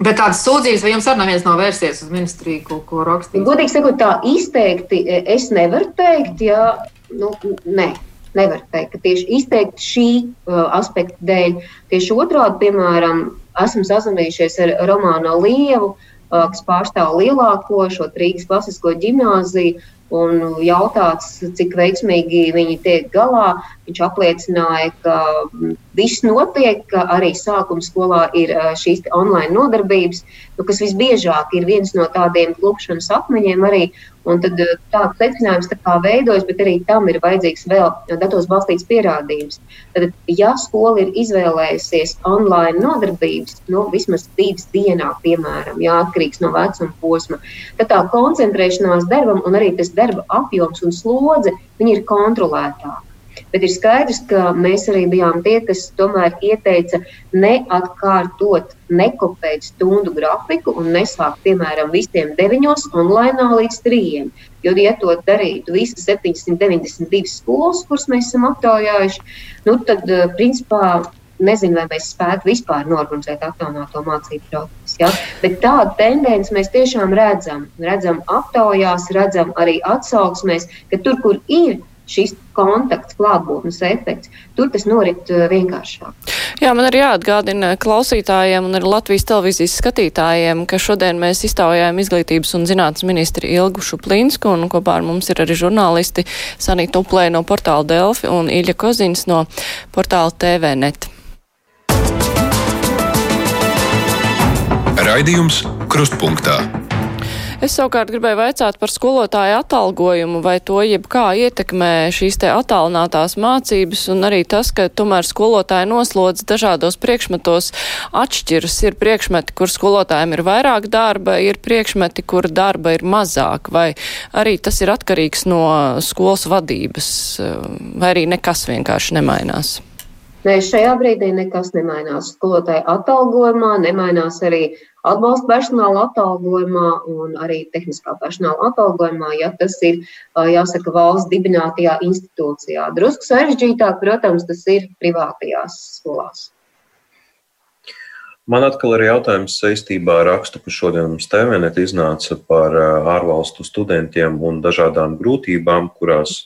Bet tādas sūdzības, vai jums arī neviens nav vērsies uz ministriju, ko, ko rakstīt? Godīgi sakot, tā izteikti es nevaru teikt, ja nu, nē. Nevar teikt, ka tieši izteikti šī uh, aspekta dēļ, tieši otrādi, piemēram, esam sazinājušies ar Romānu Lievu, uh, kas pārstāv lielāko šo Rīgas klasisko ģimnāziju, un jautāts, cik veiksmīgi viņi tiek galā. Viņš apliecināja, ka viss notiek, ka arī sākuma skolā ir šīs online nodarbības, nu, kas visbiežāk ir viens no tādiem klupšanas akmeņiem arī. Un tad tāds secinājums tā kā veidojas, bet arī tam ir vajadzīgs vēl datos balstīts pierādījums. Tad, ja skola ir izvēlējusies online nodarbības, nu, vismaz divas dienā, piemēram, jā, atkarīgs no vecuma posma, tad tā koncentrēšanās darbam un arī tas darba apjoms un slodze ir kontrolētāki. Bet ir skaidrs, ka mēs arī bijām tie, kas tomēr ieteica neatkārtot, nekopēt stundu grafiku un nesākt, piemēram, visiem deviņos online līdz trījiem. Jo, ja to darītu visas 792 skolas, kuras mēs esam aptaujājuši, nu, tad, eh, principā, nezinu, vai mēs spētu vispār norganizēt attālināto mācību procesu. Ja? Bet tādu tendenci mēs tiešām redzam. Redzam aptaujās, redzam arī atsauksmēs, ka tur, kur ir šis kontakts, klātbūtnes efekts. Tur tas norit uh, vienkāršāk. Jā, man arī jāatgādina klausītājiem un arī Latvijas televīzijas skatītājiem, ka šodien mēs iztaujājam izglītības un zinātnes ministri Ilgu Šuplīnsku un kopā ar mums ir arī žurnālisti Sanita Uplē no portāla Delfi un Ilja Kozins no portāla TVNet. Raidījums Krustpunktā. Es savukārt gribēju vaicāt par skolotāju atalgojumu, vai to jebkā ietekmē šīs te attālinātās mācības, un arī tas, ka tomēr skolotāja noslodz dažādos priekšmetos atšķiras. Ir priekšmeti, kur skolotājiem ir vairāk darba, ir priekšmeti, kur darba ir mazāk, vai arī tas ir atkarīgs no skolas vadības, vai arī nekas vienkārši nemainās. Nē, šajā brīdī nekas nemainās. Skolotāja atalgojumā nemainās arī atbalsta personāla atalgojumā un arī tehniskā personāla atalgojumā, ja tas ir, jāsaka, valsts dibinātajā institūcijā. Drusku sarežģītāk, protams, tas ir privātajās skolās. Man atkal ir jautājums saistībā ar rakstu, kas šodien mums TVNet iznāca par ārvalstu studentiem un dažādām grūtībām, kurās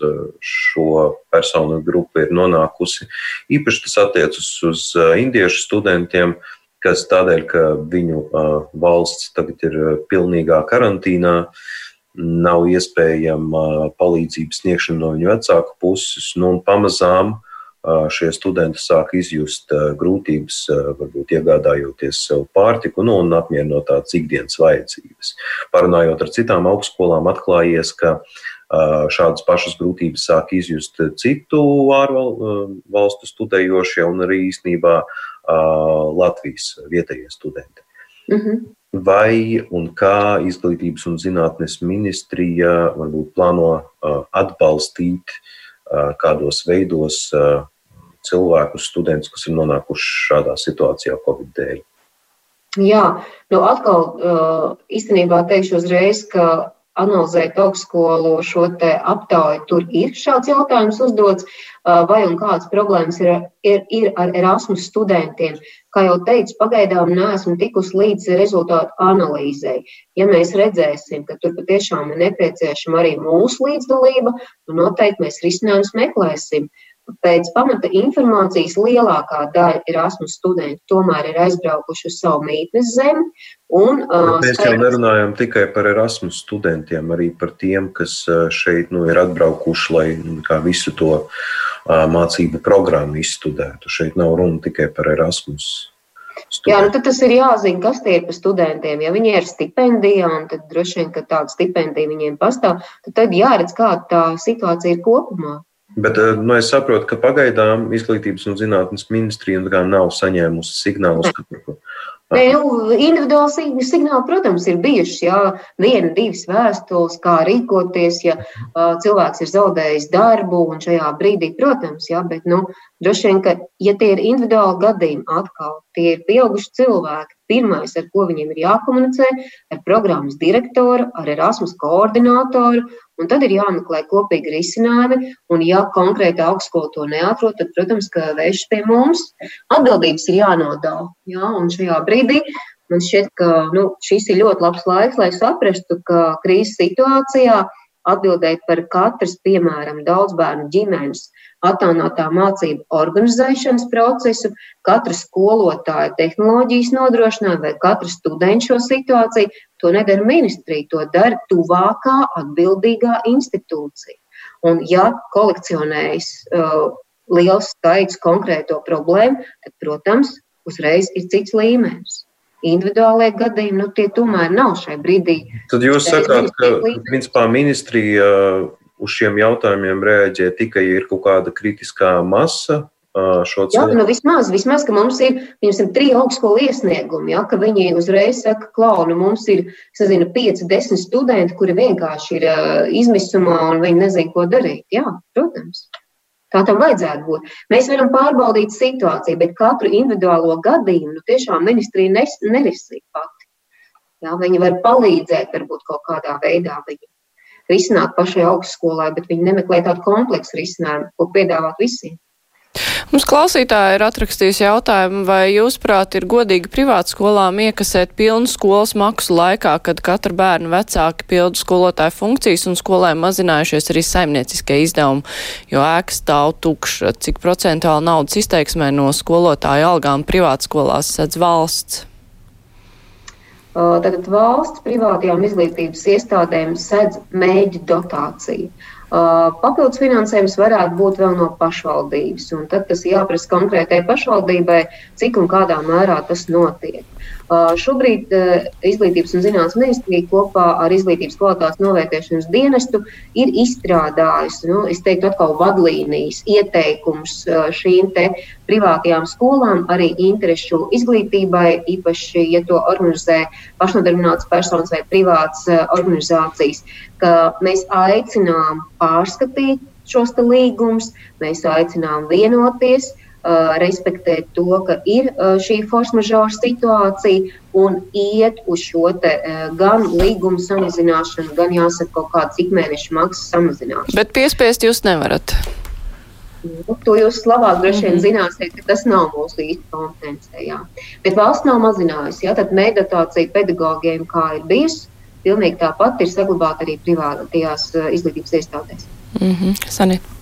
šo personu grupa ir nonākusi. Īpaši tas attiecas uz indiešu studentiem, kas tādēļ, ka viņu valsts tagad ir pilnīgā karantīnā, nav iespējama palīdzības sniegšana no viņu vecāku puses, nu, un pamazām uh, šie studenti sāk izjust grūtības, varbūt iegādājoties sev pārtiku nu, un apmierinot tādas ikdienas vajadzības. Parunājot ar citām augstskolām, atklājies, ka šādas pašas grūtības sāk izjust citu ārvalstu studējošie un arī īstenībā Latvijas vietējie studenti. Mm -hmm. Vai un kā izglītības un zinātnes ministrija varbūt plāno atbalstīt kādos veidos cilvēkus, studentus, kas ir nonākuši šādā situācijā Covid dēļ? Jā, nu atkal īstenībā teikšu uzreiz, ka analizēt augstskolu šo aptauju, tur ir šāds jautājums uzdots, vai un kādas problēmas ir, ir, ir ar Erasmus studentiem. Kā jau teicu, pagaidām neesmu tikusi līdz rezultātu analīzei. Ja mēs redzēsim, ka tur patiešām ir nepieciešama arī mūsu līdzdalība, tad noteikti mēs risinājumus meklēsim. Pēc pamata informācijas lielākā daļa Erasmus studentu tomēr ir aizbraukuši uz savu mītnes zemi. Un, uh, mēs jau nerunājam tikai par Erasmus studentiem, arī par tiem, kas šeit nu, ir atbraukuši, lai nu, visu to uh, mācību programmu izstudētu. Šeit nav runa tikai par Erasmus. Studenti. Jā, nu tad tas ir jāzina, kas tie ir par studentiem. Ja viņi ir stipendijā, tad droši vien, ka tāda stipendija viņiem pastāv, tad, tad jāredz, kāda tā situācija ir kopumā. Bet eh, nu, es saprotu, ka pagaidām Izglītības un zinātnes ministrija nav saņēmusi signālus, ka Nē, nu, individuāli signāli, protams, ir bijuši. Jā, viena, divas vēstules, kā rīkoties, ja uh, cilvēks ir zaudējis darbu, un šajā brīdī, protams, jā, bet, nu, droši vien, ka, ja tie ir individuāli gadījumi, atkal tie ir pieauguši cilvēki, pirmais, ar ko viņiem ir jākomunicē, ar programmas direktoru, ar Erasmus koordinātoru, Un tad ir jāmeklē kopīgi risinājumi, un ja konkrēta augstskola to neatrod, tad, protams, ka vēršas pie mums. Atbildības ir jānodala. Jā, un šajā brīdī man šķiet, ka nu, šis ir ļoti labs laiks, lai saprastu, ka krīzes situācijā atbildēt par katras, piemēram, daudz bērnu ģimenes attālinātā mācību organizēšanas procesu, katra skolotāja tehnoloģijas nodrošinājumu vai katra studenta šo situāciju, to nedara ministrija, to dara tuvākā atbildīgā institūcija. Un, ja kolekcionējas uh, liels skaits konkrēto problēmu, tad, protams, uzreiz ir cits līmenis. Individuālie gadījumi, nu, tie tomēr nav šai brīdī. Tad jūs sakāt, ka principā ministrija uz šiem jautājumiem reaģē tikai, ja ir kaut kāda kritiskā masa. Jā, nu vismaz, vismaz, ka mums ir, piemēram, trīs augstskolu iesniegumi, ja, ka viņi uzreiz saka, klau, nu mums ir, sazinu, pieci, desmit studenti, kuri vienkārši ir izmisumā un viņi nezin, ko darīt. Jā, protams. Tā tam vajadzētu būt. Mēs varam pārbaudīt situāciju, bet katru individuālo gadījumu nu, tiešām ministrija nerisina pati. Jā, viņi var palīdzēt, varbūt kaut kādā veidā viņu risināt pašai augstskolai, bet viņi nemeklē tādu kompleksu risinājumu, ko piedāvāt visiem. Mums klausītāji ir atrakstījusi jautājumu, vai jūs prāt ir godīgi privātskolām iekasēt pilnu skolas maksu laikā, kad katra bērna vecāki pildu skolotāju funkcijas un skolēm mazinājušies arī saimnieciskie izdevumi, jo ēka stāv tukša. Cik procentuāli naudas izteiksmē no skolotāju algām privātskolās sedz valsts? Tagad valsts privātajām izglītības iestādēm sedz mēģi dotāciju. Papildus finansējums varētu būt vēl no pašvaldības, un tad tas jāprasa konkrētai pašvaldībai, cik un kādā mērā tas notiek. Šobrīd Izglītības un zinātnes ministrija kopā ar Izglītības kvalitātes novērtēšanas dienestu ir izstrādājusi, nu, es teiktu, atkal vadlīnijas, ieteikums šīm privātajām skolām, arī interešu izglītībai, īpaši, ja to organizē pašnodarbināts personas vai privātas organizācijas, ka mēs aicinām pārskatīt šos līgumus, mēs aicinām vienoties respektēt to, ka ir uh, šī force majeure situācija un iet uz šo te, uh, gan līgumu samazināšanu, gan jāsaka kaut kādu ikmēneša maksas samazināšanu. Bet piespiest jūs nevarat. Nu, to jūs labāk droši vien mm -hmm. zināsiet, ka tas nav mūsu īsta kompetencija. Jā. Bet valsts nav mazinājusi. Jā, tad meditācija pedagogiem, kā ir bijusi, pilnīgi tāpat ir saglabāta arī privātajās izglītības iestādēs. Mm -hmm. Sanīt.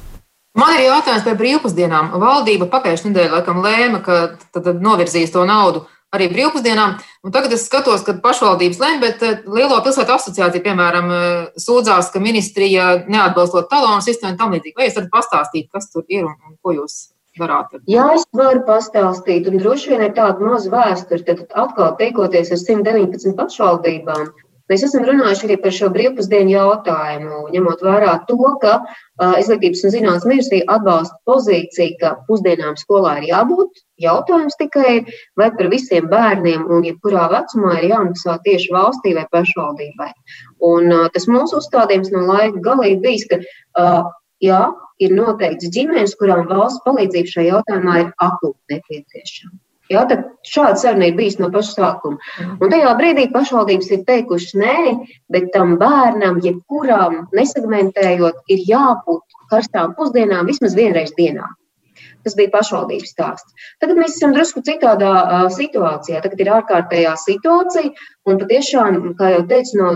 Man ir jautājums par brīvpusdienām. Valdība pagājušajā nedēļā laikam lēma, ka tad, tad novirzīs to naudu arī brīvpusdienām. Un tagad es skatos, ka pašvaldības lēma, bet eh, Lielo pilsētu asociācija, piemēram, eh, sūdzās, ka ministrija neatbalstot talonu sistēmu un tam līdzīgi. Vai jūs varat pastāstīt, kas tur ir un, un ko jūs darāt? Jā, es varu pastāstīt, un droši vien ir tāda maza vēsture. Tad atkal teikoties ar 119 pašvaldībām, Mēs esam runājuši arī par šo brīvpusdienu jautājumu, ņemot vērā to, ka uh, Izglītības un zinātnes ministrija atbalsta pozīciju, ka pusdienām skolā ir jābūt. Jautājums tikai vai par visiem bērniem un jebkurā vecumā ir jāmaksā tieši valstī vai pašvaldībai. Un, uh, tas mūsu uzstādījums no laika galīgi bijis, ka uh, jā, ir noteikts ģimenes, kurām valsts palīdzība šajā jautājumā ir akūti nepieciešama. Ja, šāda saruna ir bijusi no paša sākuma. Un tajā brīdī pašvaldības ir teikušas, nē, bet tam bērnam, jebkuram nesegmentējot, ir jābūt karstām pusdienām vismaz vienreiz dienā. Tas bija pašvaldības stāsts. Tagad mēs esam drusku citādā uh, situācijā. Tagad ir ārkārtējā situācija, un patiešām, kā jau teicu, no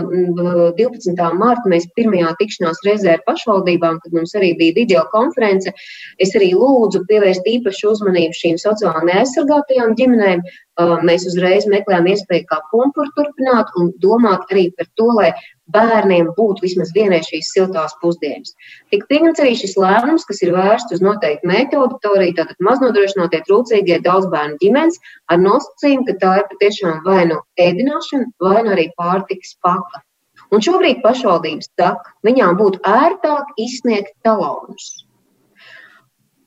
12. marta mēs pirmajā tikšanās reizē ar pašvaldībām, kad mums arī bija video konference, es arī lūdzu pievērst īpašu uzmanību šīm sociāli neaizsargātajām ģimenēm. Uh, mēs uzreiz meklējām iespēju kā pumpuru turpināt un domāt arī par to, lai bērniem būtu vismaz vienreiz šīs siltās pusdienas. Tik pieņemts arī šis lēmums, kas ir vērsts uz noteiktu mērķu auditoriju, tātad maznodrošinātie trūcīgie daudzbērnu ģimenes, ar nosacījumu, ka tā ir patiešām vai nu ēdināšana, vai nu arī pārtikas paka. Un šobrīd pašvaldības saka, viņām būtu ērtāk izsniegt talonus.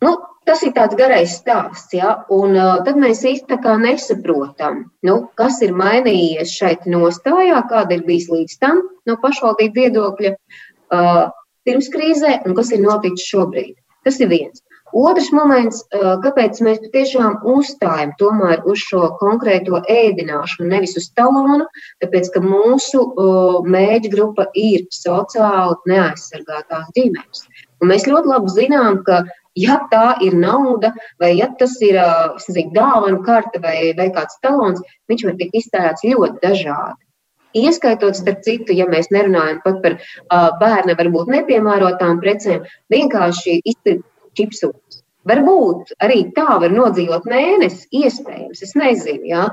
Nu, tas ir tāds garais stāsts, ja? un uh, tad mēs īstenībā nesaprotam, nu, kas ir mainījies šeit nostājā, kāda ir bijis līdz tam no pašvaldību viedokļa uh, pirms krīzē un kas ir noticis šobrīd. Tas ir viens. Otrs moments, uh, kāpēc mēs patiešām uzstājam tomēr uz šo konkrēto ēdināšanu, nevis uz talonu, tāpēc, ka mūsu uh, mēģi grupa ir sociāli neaizsargātās ģimenes. Un mēs ļoti labi zinām, ka Ja tā ir nauda, vai ja tas ir nezinu, dāvana karte vai, vai kāds talons, viņš var tikt iztērēts ļoti dažādi. Ieskaitot, starp citu, ja mēs nerunājam pat par uh, bērna varbūt nepiemērotām precēm, vienkārši izpirkt čipsus. Varbūt arī tā var nodzīvot mēnesi, iespējams, es nezinu. Jā.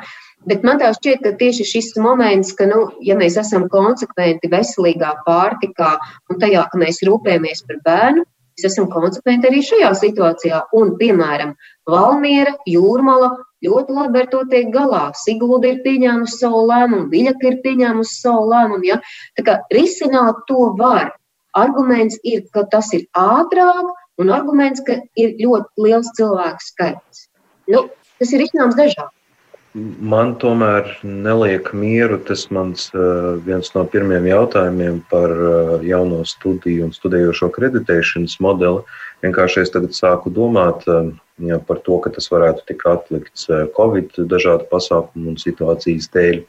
Bet man tā šķiet, ka tieši šis moments, ka, nu, ja mēs esam konsekventi veselīgā pārtikā un tajā, ka mēs rūpējamies par bērnu, Mēs esam konsekventi arī šajā situācijā. Un, piemēram, Valmiera, Jūrmala ļoti labi ar to tiek galā. Sigulda ir pieņēmusi savu lēmumu, Viļaka ir pieņēmusi savu lēmumu. Ja? Tā kā risināt to var. Arguments ir, ka tas ir ātrāk, un arguments, ka ir ļoti liels cilvēku skaits. Nu, tas ir risinājums dažādi. Man tomēr neliek mieru tas mans viens no pirmiem jautājumiem par jauno studiju un studējošo kreditēšanas modeli. Vienkārši es tagad sāku domāt jā, par to, ka tas varētu tikt atlikts Covid dažādu pasākumu un situācijas dēļ.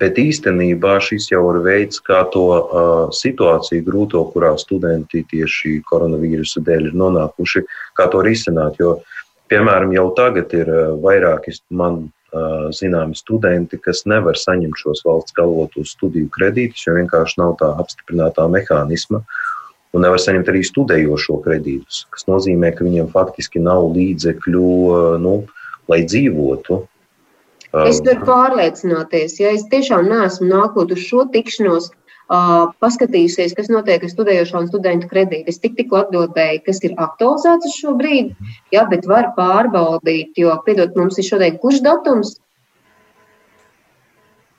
Bet īstenībā šis jau ir veids, kā to uh, situāciju grūto, kurā studenti tieši koronavīrusa dēļ ir nonākuši, kā to risināt. Jo, piemēram, jau tagad ir vairāki man zināmi studenti, kas nevar saņemt šos valsts galvotos studiju kredītus, jo vienkārši nav tā apstiprinātā mehānisma. Un nevar saņemt arī studējošo kredītus, kas nozīmē, ka viņiem faktiski nav līdzekļu, nu, lai dzīvotu. Es varu pārliecināties, ja es tiešām neesmu nākot uz šo tikšanos paskatījusies, kas notiek ar studējošo un studentu kredītu. Es tik, tikko atbildēju, kas ir aktualizēts uz šo brīdi, jā, bet var pārbaudīt, jo, piedod, mums ir šodien kurš datums?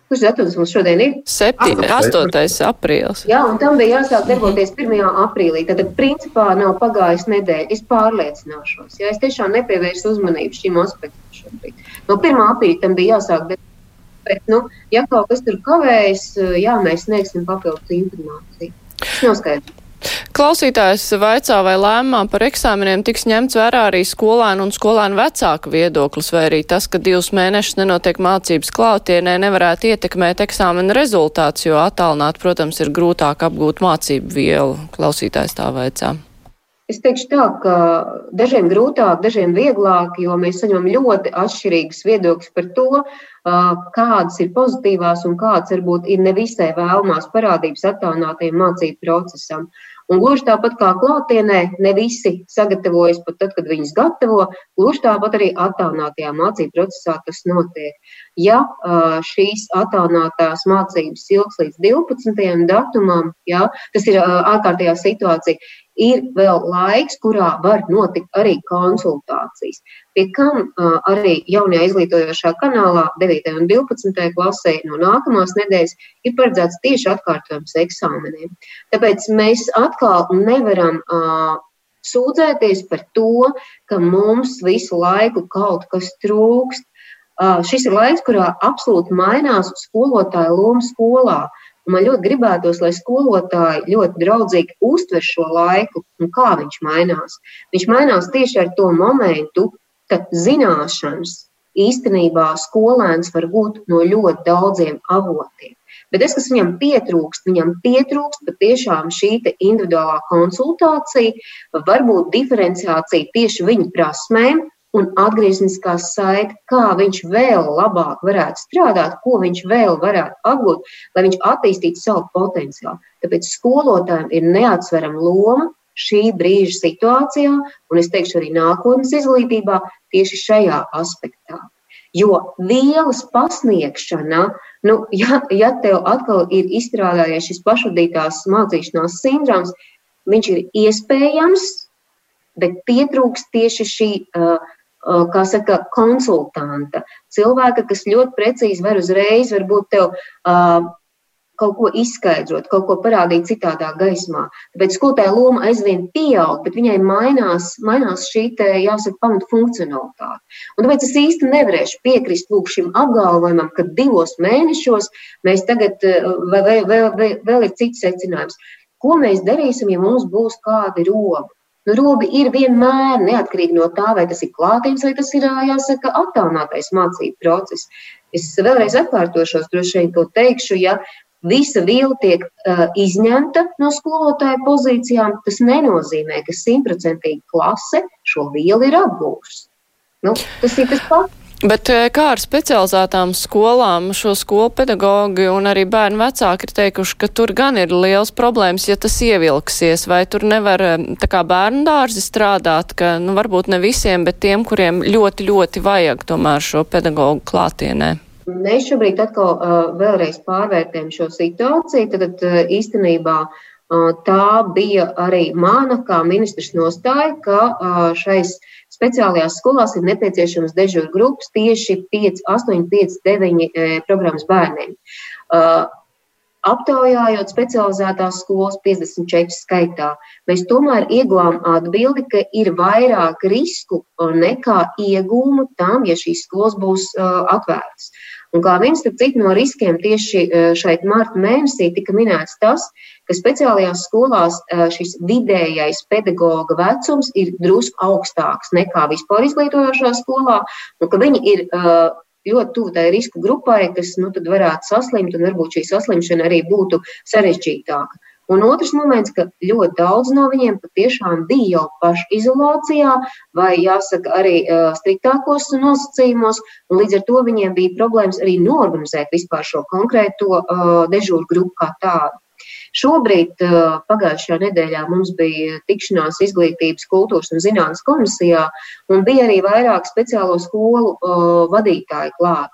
Kurš datums mums šodien ir? 7. 8. aprīlis. Jā, un tam bija jāsāk darboties 1. aprīlī. Tad, principā, nav pagājis nedēļa. Es pārliecināšos. Jā, es tiešām nepievērsu uzmanību šim aspektam šobrīd. No 1. aprīļa tam bija jāsāk darboties. Bet, nu, ja kaut kas tur kavējas, jā, mēs sniegsim papildus informāciju. Tas nav skaidrs. Klausītājs vaicā, vai lēmumā par eksāmeniem tiks ņemts vērā arī skolēnu un skolēnu vecāku viedoklis, vai arī tas, ka divus mēnešus nenotiek mācības klātienē, nevarētu ietekmēt eksāmena rezultāts, jo attālināt, protams, ir grūtāk apgūt mācību vielu. Klausītājs tā vaicā. Es teikšu tā, ka dažiem grūtāk, dažiem vieglāk, jo mēs saņemam ļoti atšķirīgus viedokļus par to, kādas ir pozitīvās un kādas varbūt ir nevisai vēlamās parādības attālinātajam mācību procesam. Un gluži tāpat kā klātienē, ne visi sagatavojas pat tad, kad viņas gatavo, gluži tāpat arī attālinātajā mācību procesā tas notiek. Ja šīs attālinātās mācības ilgs līdz 12. datumam, ja, tas ir ārkārtējā situācija, ir vēl laiks, kurā var notikt arī konsultācijas. Pie kam arī jaunajā izglītojošā kanālā 9. un 12. klasē no nākamās nedēļas ir paredzēts tieši atkārtojums eksāmeniem. Tāpēc mēs atkal nevaram sūdzēties par to, ka mums visu laiku kaut kas trūkst. Šis ir laiks, kurā absolūti mainās skolotāja loma skolā. Un man ļoti gribētos, lai skolotāji ļoti draudzīgi uztver šo laiku un kā viņš mainās. Viņš mainās tieši ar to momentu, kad zināšanas īstenībā skolēns var gūt no ļoti daudziem avotiem. Bet tas, kas viņam pietrūkst, viņam pietrūkst patiešām šī individuālā konsultācija, varbūt diferenciācija tieši viņa prasmēm, un atgriezniskā saite, kā viņš vēl labāk varētu strādāt, ko viņš vēl varētu apgūt, lai viņš attīstītu savu potenciālu. Tāpēc skolotājiem ir neatsverama loma šī brīža situācijā, un es teikšu arī nākotnes izglītībā, tieši šajā aspektā. Jo vielas pasniegšana, nu, ja, ja tev atkal ir izstrādājies šis pašvadītās mācīšanās sindroms, viņš ir iespējams, bet pietrūkst tieši šī uh, kā saka, konsultanta, cilvēka, kas ļoti precīzi var uzreiz, varbūt tev uh, kaut ko izskaidrot, kaut ko parādīt citādā gaismā. Tāpēc skolotāja loma aizvien pieaug, bet viņai mainās, mainās šī, te, jāsaka, pamatu funkcionalitāte. Un tāpēc es īsti nevarēšu piekrist lūk, šim apgalvojumam, ka divos mēnešos mēs tagad, vai vēl, vēl, vēl, vēl ir cits secinājums. Ko mēs darīsim, ja mums būs kādi robi? Nu, robi ir vienmēr neatkarīgi no tā, vai tas ir klātienes, vai tas ir, jāsaka, attālinātais mācību process. Es vēlreiz atkārtošos, droši vien to teikšu, ja visa viela tiek uh, izņemta no skolotāja pozīcijām, tas nenozīmē, ka simtprocentīgi klase šo vielu ir apgūst. Nu, tas ir tas pats. Bet eh, kā ar specializētām skolām, šo skolu pedagogi un arī bērnu vecāki ir teikuši, ka tur gan ir liels problēmas, ja tas ievilksies, vai tur nevar eh, tā kā bērnu dārzi strādāt, ka, nu, varbūt ne visiem, bet tiem, kuriem ļoti, ļoti vajag tomēr šo pedagogu klātienē. Mēs šobrīd atkal uh, vēlreiz pārvērtējam šo situāciju, tad uh, īstenībā uh, tā bija arī mana kā ministrs nostāja, ka uh, šais uh, Speciālajās skolās ir nepieciešamas dežūra grupas tieši 5, 8, 5, 9 programmas bērniem. Uh, aptaujājot specializētās skolas 54 skaitā, mēs tomēr ieguvām atbildi, ka ir vairāk risku nekā iegūmu tam, ja šīs skolas būs uh, atvērtas. Un kā viens no riskiem tieši e, šeit marta mēnesī tika minēts tas, ka speciālajās skolās e, šis vidējais pedagoga vecums ir drusku augstāks nekā vispār izglītojošā skolā, un ka viņi ir e, ļoti tuvu tai risku grupai, kas nu, varētu saslimt, un varbūt šī saslimšana arī būtu sarežģītāka. Un otrs moments, ka ļoti daudz no viņiem patiešām bija jau pašizolācijā, vai jāsaka, arī uh, striktākos nosacījumos, un līdz ar to viņiem bija problēmas arī norganizēt vispār šo konkrēto uh, dežūru grupu kā tādu. Šobrīd, pagājušajā nedēļā, mums bija tikšanās izglītības, kultūras un zinātnes komisijā, un bija arī vairāk speciālo skolu vadītāju klāt.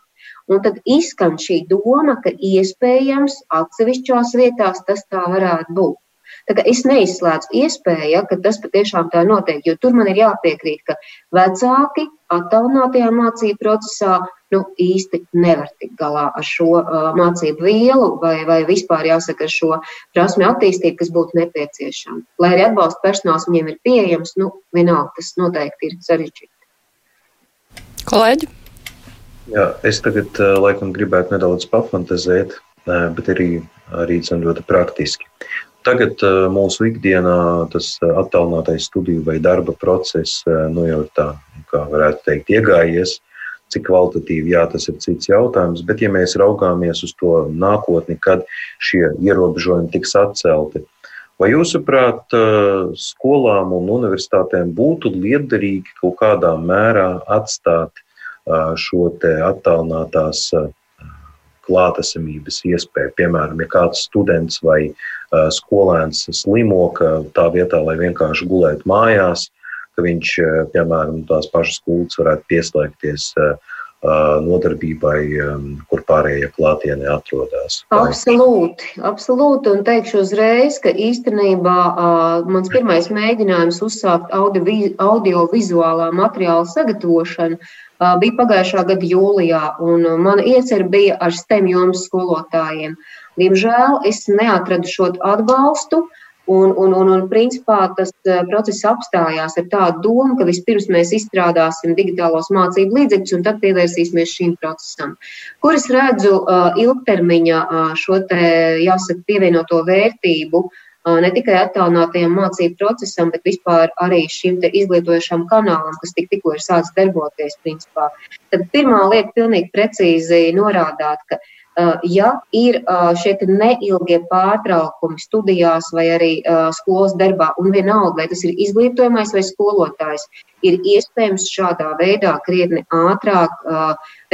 Un tad izskan šī doma, ka iespējams atsevišķās vietās tas tā varētu būt. Tā kā es neizslēdzu iespēju, ja, ka tas patiešām tā notiek, jo tur man ir jāpiekrīt, ka vecāki attālinātajā mācību procesā nu, īsti nevar tikt galā ar šo uh, mācību vielu vai, vai vispār jāsaka ar šo prasmi attīstību, kas būtu nepieciešama. Lai arī atbalsta personāls viņiem ir pieejams, nu, vienalga tas noteikti ir sarežģīti. Kolēģi? Jā, es tagad laikam gribētu nedaudz pafantazēt, bet arī, arī ļoti praktiski. Tagad mūsu ikdienā tas attālinātais studiju vai darba process nu jau ir tā, kā varētu teikt, iegājies. Cik kvalitatīvi, jā, tas ir cits jautājums. Bet, ja mēs raugāmies uz to nākotni, kad šie ierobežojumi tiks atcelti, vai jūsuprāt, skolām un universitātēm būtu liederīgi kaut kādā mērā atstāt šo attālinātās klātesamības iespēju. Piemēram, ja kāds students vai skolēns slimo, ka tā vietā, lai vienkārši gulētu mājās, ka viņš, piemēram, tās pašas kultas varētu pieslēgties nodarbībai, kur pārējie klātienē atrodas. Absolūti, absolūti. Un teikšu uzreiz, ka īstenībā mans pirmais mēģinājums uzsākt audio-vizuālā materiāla sagatavošanu bija pagājušā gada jūlijā, un mana iecerē bija ar STEM jomas skolotājiem. Diemžēl es neatradu šo atbalstu. Un, un, un, un principā tas process apstājās ar tādu domu, ka vispirms mēs izstrādāsim digitālos mācību līdzekļus un tad pievērsīsimies šim procesam. Kur es redzu uh, ilgtermiņa uh, šo te, jāsaka, pievienoto vērtību ne tikai attālinātajam mācību procesam, bet vispār arī šim izglītojušam kanālam, kas tik, tikko ir sācis darboties. Principā. Tad pirmā lieta pilnīgi precīzi norādāt, ka ja ir šie neilgie pārtraukumi studijās vai arī skolas darbā, un vienalga, vai tas ir izglītojamais vai skolotājs, ir iespējams šādā veidā krietni ātrāk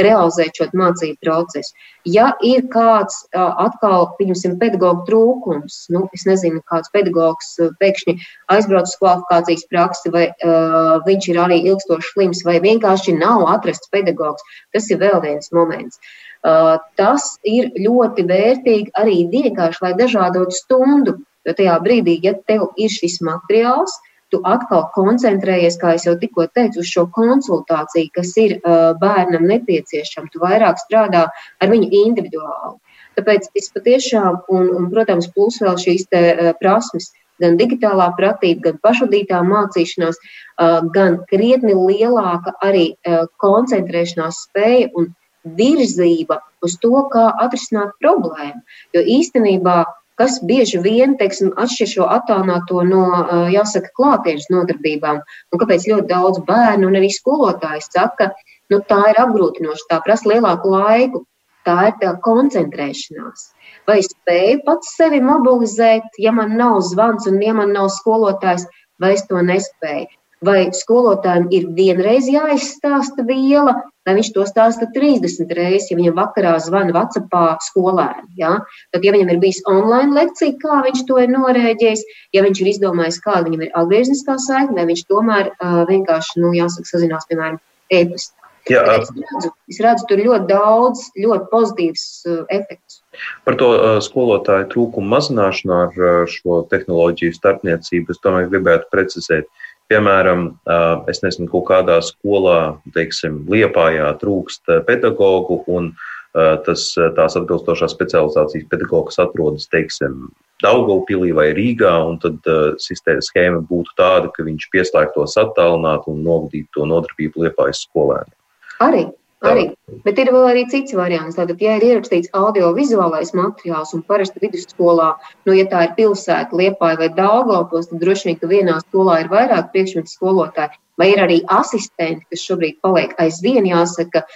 realizēt šo mācību procesu. Ja ir kāds atkal, pieņemsim, pedagoģa trūkums, nu, es nezinu, kāds pedagogs pēkšņi aizbrauc uz kvalifikācijas praksi, vai uh, viņš ir arī ilgstoši slims, vai vienkārši nav atrasts pedagogs, tas ir vēl viens moments. Uh, tas ir ļoti vērtīgi arī vienkārši, lai dažādotu stundu, jo tajā brīdī, ja tev ir šis materiāls, tu atkal koncentrējies, kā jau tikko teicu, uz šo konsultāciju, kas ir uh, bērnam nepieciešama. Tu vairāk strādā ar viņu individuāli. Tāpēc es patiešām, un, un protams, plus vēl šīs te, uh, prasmes, gan digitālā pratība, gan pašvadītā mācīšanās, gan krietni lielāka arī koncentrēšanās spēja un virzība uz to, kā atrisināt problēmu. Jo īstenībā kas bieži vien teiksim, atšķir šo attālināto no, jāsaka, klātienes nodarbībām. Un kāpēc ļoti daudz bērnu un arī skolotāji saka, nu, tā ir apgrūtinoša, tā prasa lielāku laiku, tā ir tā koncentrēšanās. Vai es spēju pats sevi mobilizēt, ja man nav zvans un ja man nav skolotājs, vai es to nespēju? Vai skolotājiem ir vienreiz jāizstāsta viela, lai viņš to stāsta 30 reizes, ja viņam vakarā zvana Vācijā skolēni. Ja? Tad, ja viņam ir bijis online lekcija, kā viņš to ir norēģējis, ja viņš ir izdomājis, kāda viņam ir atgriezniskā saikne, vai viņš tomēr uh, vienkārši, nu, jāsaka, sazinās, piemēram, e-pastā. Jā, es redzu, es redzu tur ļoti daudz, ļoti pozitīvs uh, efekts. Par to uh, skolotāju trūkumu mazināšanu ar uh, šo tehnoloģiju starpniecību es tomēr gribētu precizēt. Uh, Piemēram, es nezinu, kaut kādā skolā, teiksim, Liepājā trūkst pedagoģu, un tas, tās atbilstošās specializācijas pedagogs atrodas, teiksim, Daugavpilī vai Rīgā, un tad sistēma schēma būtu tāda, ka viņš pieslēgtos attālināt un novadītu to nodarbību Liepājas skolēniem. Arī Arī. Bet ir vēl arī cits variants. Tātad, ja ir ierakstīts audio-vizuālais materiāls un parasti vidusskolā, nu, ja tā ir pilsēta, liepāja vai dāngopos, tad droši vien, ka vienā skolā ir vairāk priekšmetu skolotāji, vai ir arī asistenti, kas šobrīd paliek aizvien, jāsaka,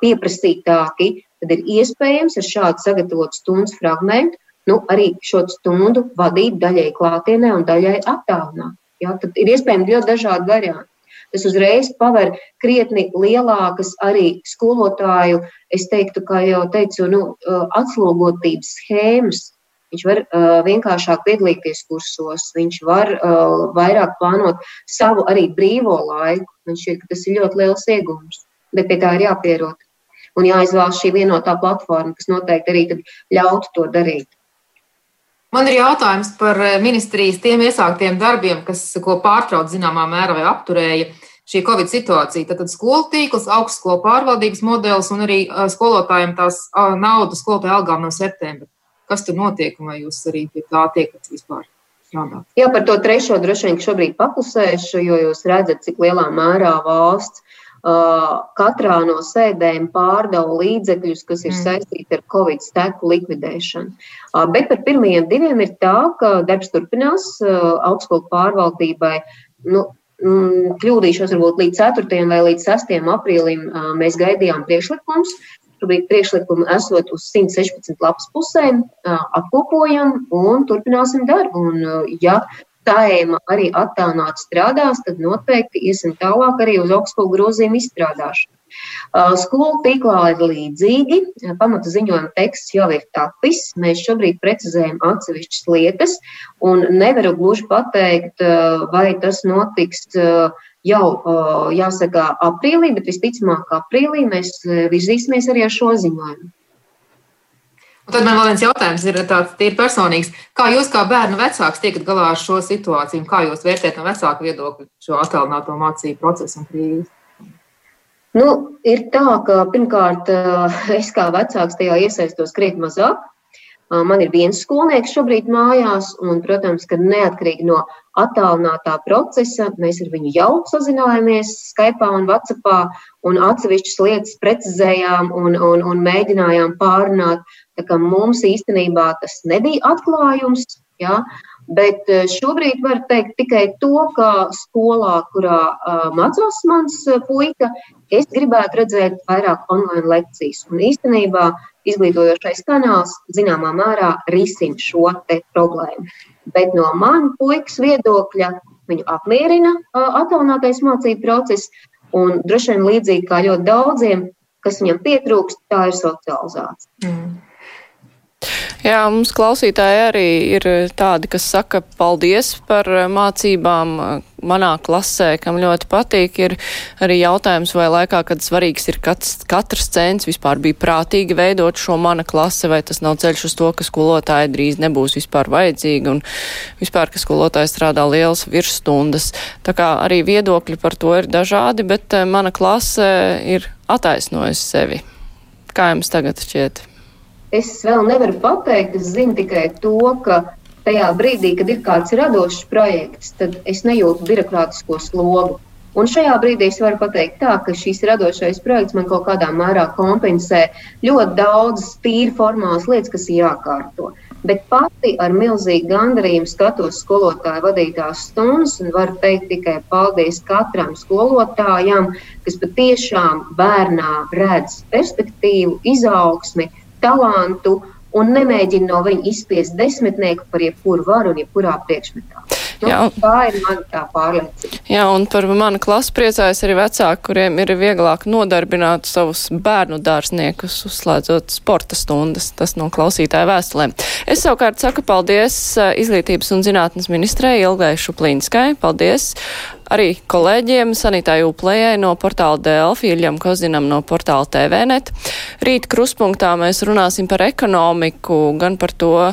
pieprasītāki, tad ir iespējams ar šādu sagatavotu stundas fragmentu, nu, arī šo stundu vadīt daļai klātienē un daļai attālināt. Tad ir iespējams ļoti dažādi varianti. Tas uzreiz paver krietni lielākas arī skolotāju, es teiktu, kā jau teicu, nu, atslogotības schēmas. Viņš var uh, vienkāršāk piedalīties kursos, viņš var uh, vairāk plānot savu arī brīvo laiku. Man šķiet, ka tas ir ļoti liels iegūms, bet pie tā ir jāpierot. un jāizvēlas šī vienotā platforma, kas noteikti arī ļautu to darīt. Man ir jautājums par eh, ministrijas tiem iesāktiem darbiem, kas, ko pārtrauc zināmā mērā vai apturēja šī Covid situācija. Tad skolu tīkls, augstskolu pārvaldības modelis un arī eh, skolotājiem tās naudas skolotāju algām no septembra. Kas tur notiek un vai jūs arī pie tā tiekat vispār? Strādāt. Jā, par to trešo droši vien šobrīd paklusēšu, jo jūs redzat, cik lielā mērā valsts katrā no sēdēm pārdala līdzekļus, kas ir mm. saistīti ar Covid steku likvidēšanu. Bet par pirmajiem diviem ir tā, ka darbs turpinās augstskolu pārvaldībai. Nu, mm, Kļūdīšos, varbūt līdz 4. vai līdz 6. aprīlim mēs gaidījām priekšlikums. Šobrīd priekšlikumu esot uz 116 lapas pusēm, apkopojam un turpināsim darbu. Un, ja tēma arī attālināti strādās, tad noteikti iesim tālāk arī uz augstskolu grozījumu izstrādāšanu. Skolu tīklā ir līdzīgi, pamata ziņojuma teksts jau ir tapis. Mēs šobrīd precizējam atsevišķas lietas, un nevaru gluži pateikt, vai tas notiks jau, jāsaka, aprīlī, bet visticamāk, aprīlī mēs virzīsimies arī ar šo ziņojumu. Un tad man vēl viens jautājums ir tāds tīri personīgs. Kā jūs kā bērnu vecāks tiekat galā ar šo situāciju? Kā jūs vērtējat no vecāku viedokļa šo attālināto mācību procesu un krīzi? Nu, ir tā, ka pirmkārt es kā vecāks tajā iesaistos krietni mazāk. Man ir viens skolnieks šobrīd mājās, un, protams, ka neatkarīgi no attālinātā procesa mēs ar viņu jau sazinājāmies Skype un WhatsApp, un atsevišķas lietas precizējām un, un, un mēģinājām kā mums īstenībā tas nebija atklājums, ja, bet šobrīd var teikt tikai to, ka skolā, kurā mācās mans puika, es gribētu redzēt vairāk online lekcijas. Un īstenībā izglītojošais kanāls zināmā mērā risina šo problēmu. Bet no manas puikas viedokļa viņu apmierina attālinātais mācību process, un droši vien līdzīgi kā ļoti daudziem, kas viņam pietrūkst, tā ir socializācija. Mm. Jā, mums klausītāji arī ir tādi, kas saka paldies par mācībām manā klasē, kam ļoti patīk. Ir arī jautājums, vai laikā, kad svarīgs ir katrs, katrs cents, vispār bija prātīgi veidot šo mana klase, vai tas nav ceļš uz to, ka skolotāji drīz nebūs vispār vajadzīgi un vispār, ka skolotāji strādā lielas virsstundas. Tā kā arī viedokļi par to ir dažādi, bet mana klase ir attaisnojusi sevi. Kā jums tagad šķiet? Es vēl nevaru pateikt, es zinu tikai to, ka tajā brīdī, kad ir kāds radošs projekts, tad es nejūtu birokrātisko slogu. Un šajā brīdī es varu pateikt, tā, ka šīs radošais projekts man kaut kādā mērā kompensē ļoti daudzas tīri formālas lietas, kas ir jākārto. Bet pati ar milzīgu gandarījumu skatos skolotāju vadītās stundas un varu teikt tikai paldies katram skolotājam, kas patiešām bērnā redz perspektīvu, izaugsmi talantu un nemēģina no viņa izspiest desmitnieku par jebkuru varu un jebkurā priekšmetā. Nu, jā, tā ir mana tā pārliecība. Jā, un par manu klasu priecājas arī vecāki, kuriem ir vieglāk nodarbināt savus bērnu dārzniekus, uzslēdzot sporta stundas. Tas no klausītāja vēstulēm. Es savukārt saku paldies eh, Izglītības un zinātnes ministrei Ilgai Šuplīnskai. Paldies arī kolēģiem Sanitai Uplējai no portāla Delfi, Iļam Kozinam no portāla TVNet. Rīt kruspunktā mēs runāsim par ekonomiku, gan par to,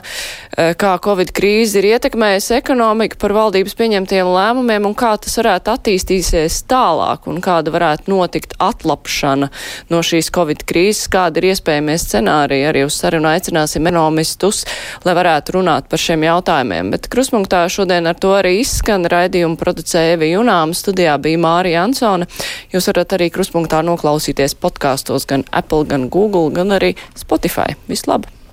eh, kā Covid krīze ir ietekmējusi ekonomiku, par valdības pieņemtiem lēmumiem un kā tas varētu attīstīsies tālāk un kāda varētu notikt atlapšana no šīs Covid krīzes, kāda ir iespējamies scenāriji. Arī uz sarunu aicināsim ekonomistus, lai varētu runāt par šiem jautājumiem. Bet kruspunktā šodien ar to arī izskan raidījumu producēja Evi Junā runām. Studijā bija Mārija Ansone. Jūs varat arī kruspunktā noklausīties podkāstos gan Apple, gan Google, gan arī Spotify. Vislabāk!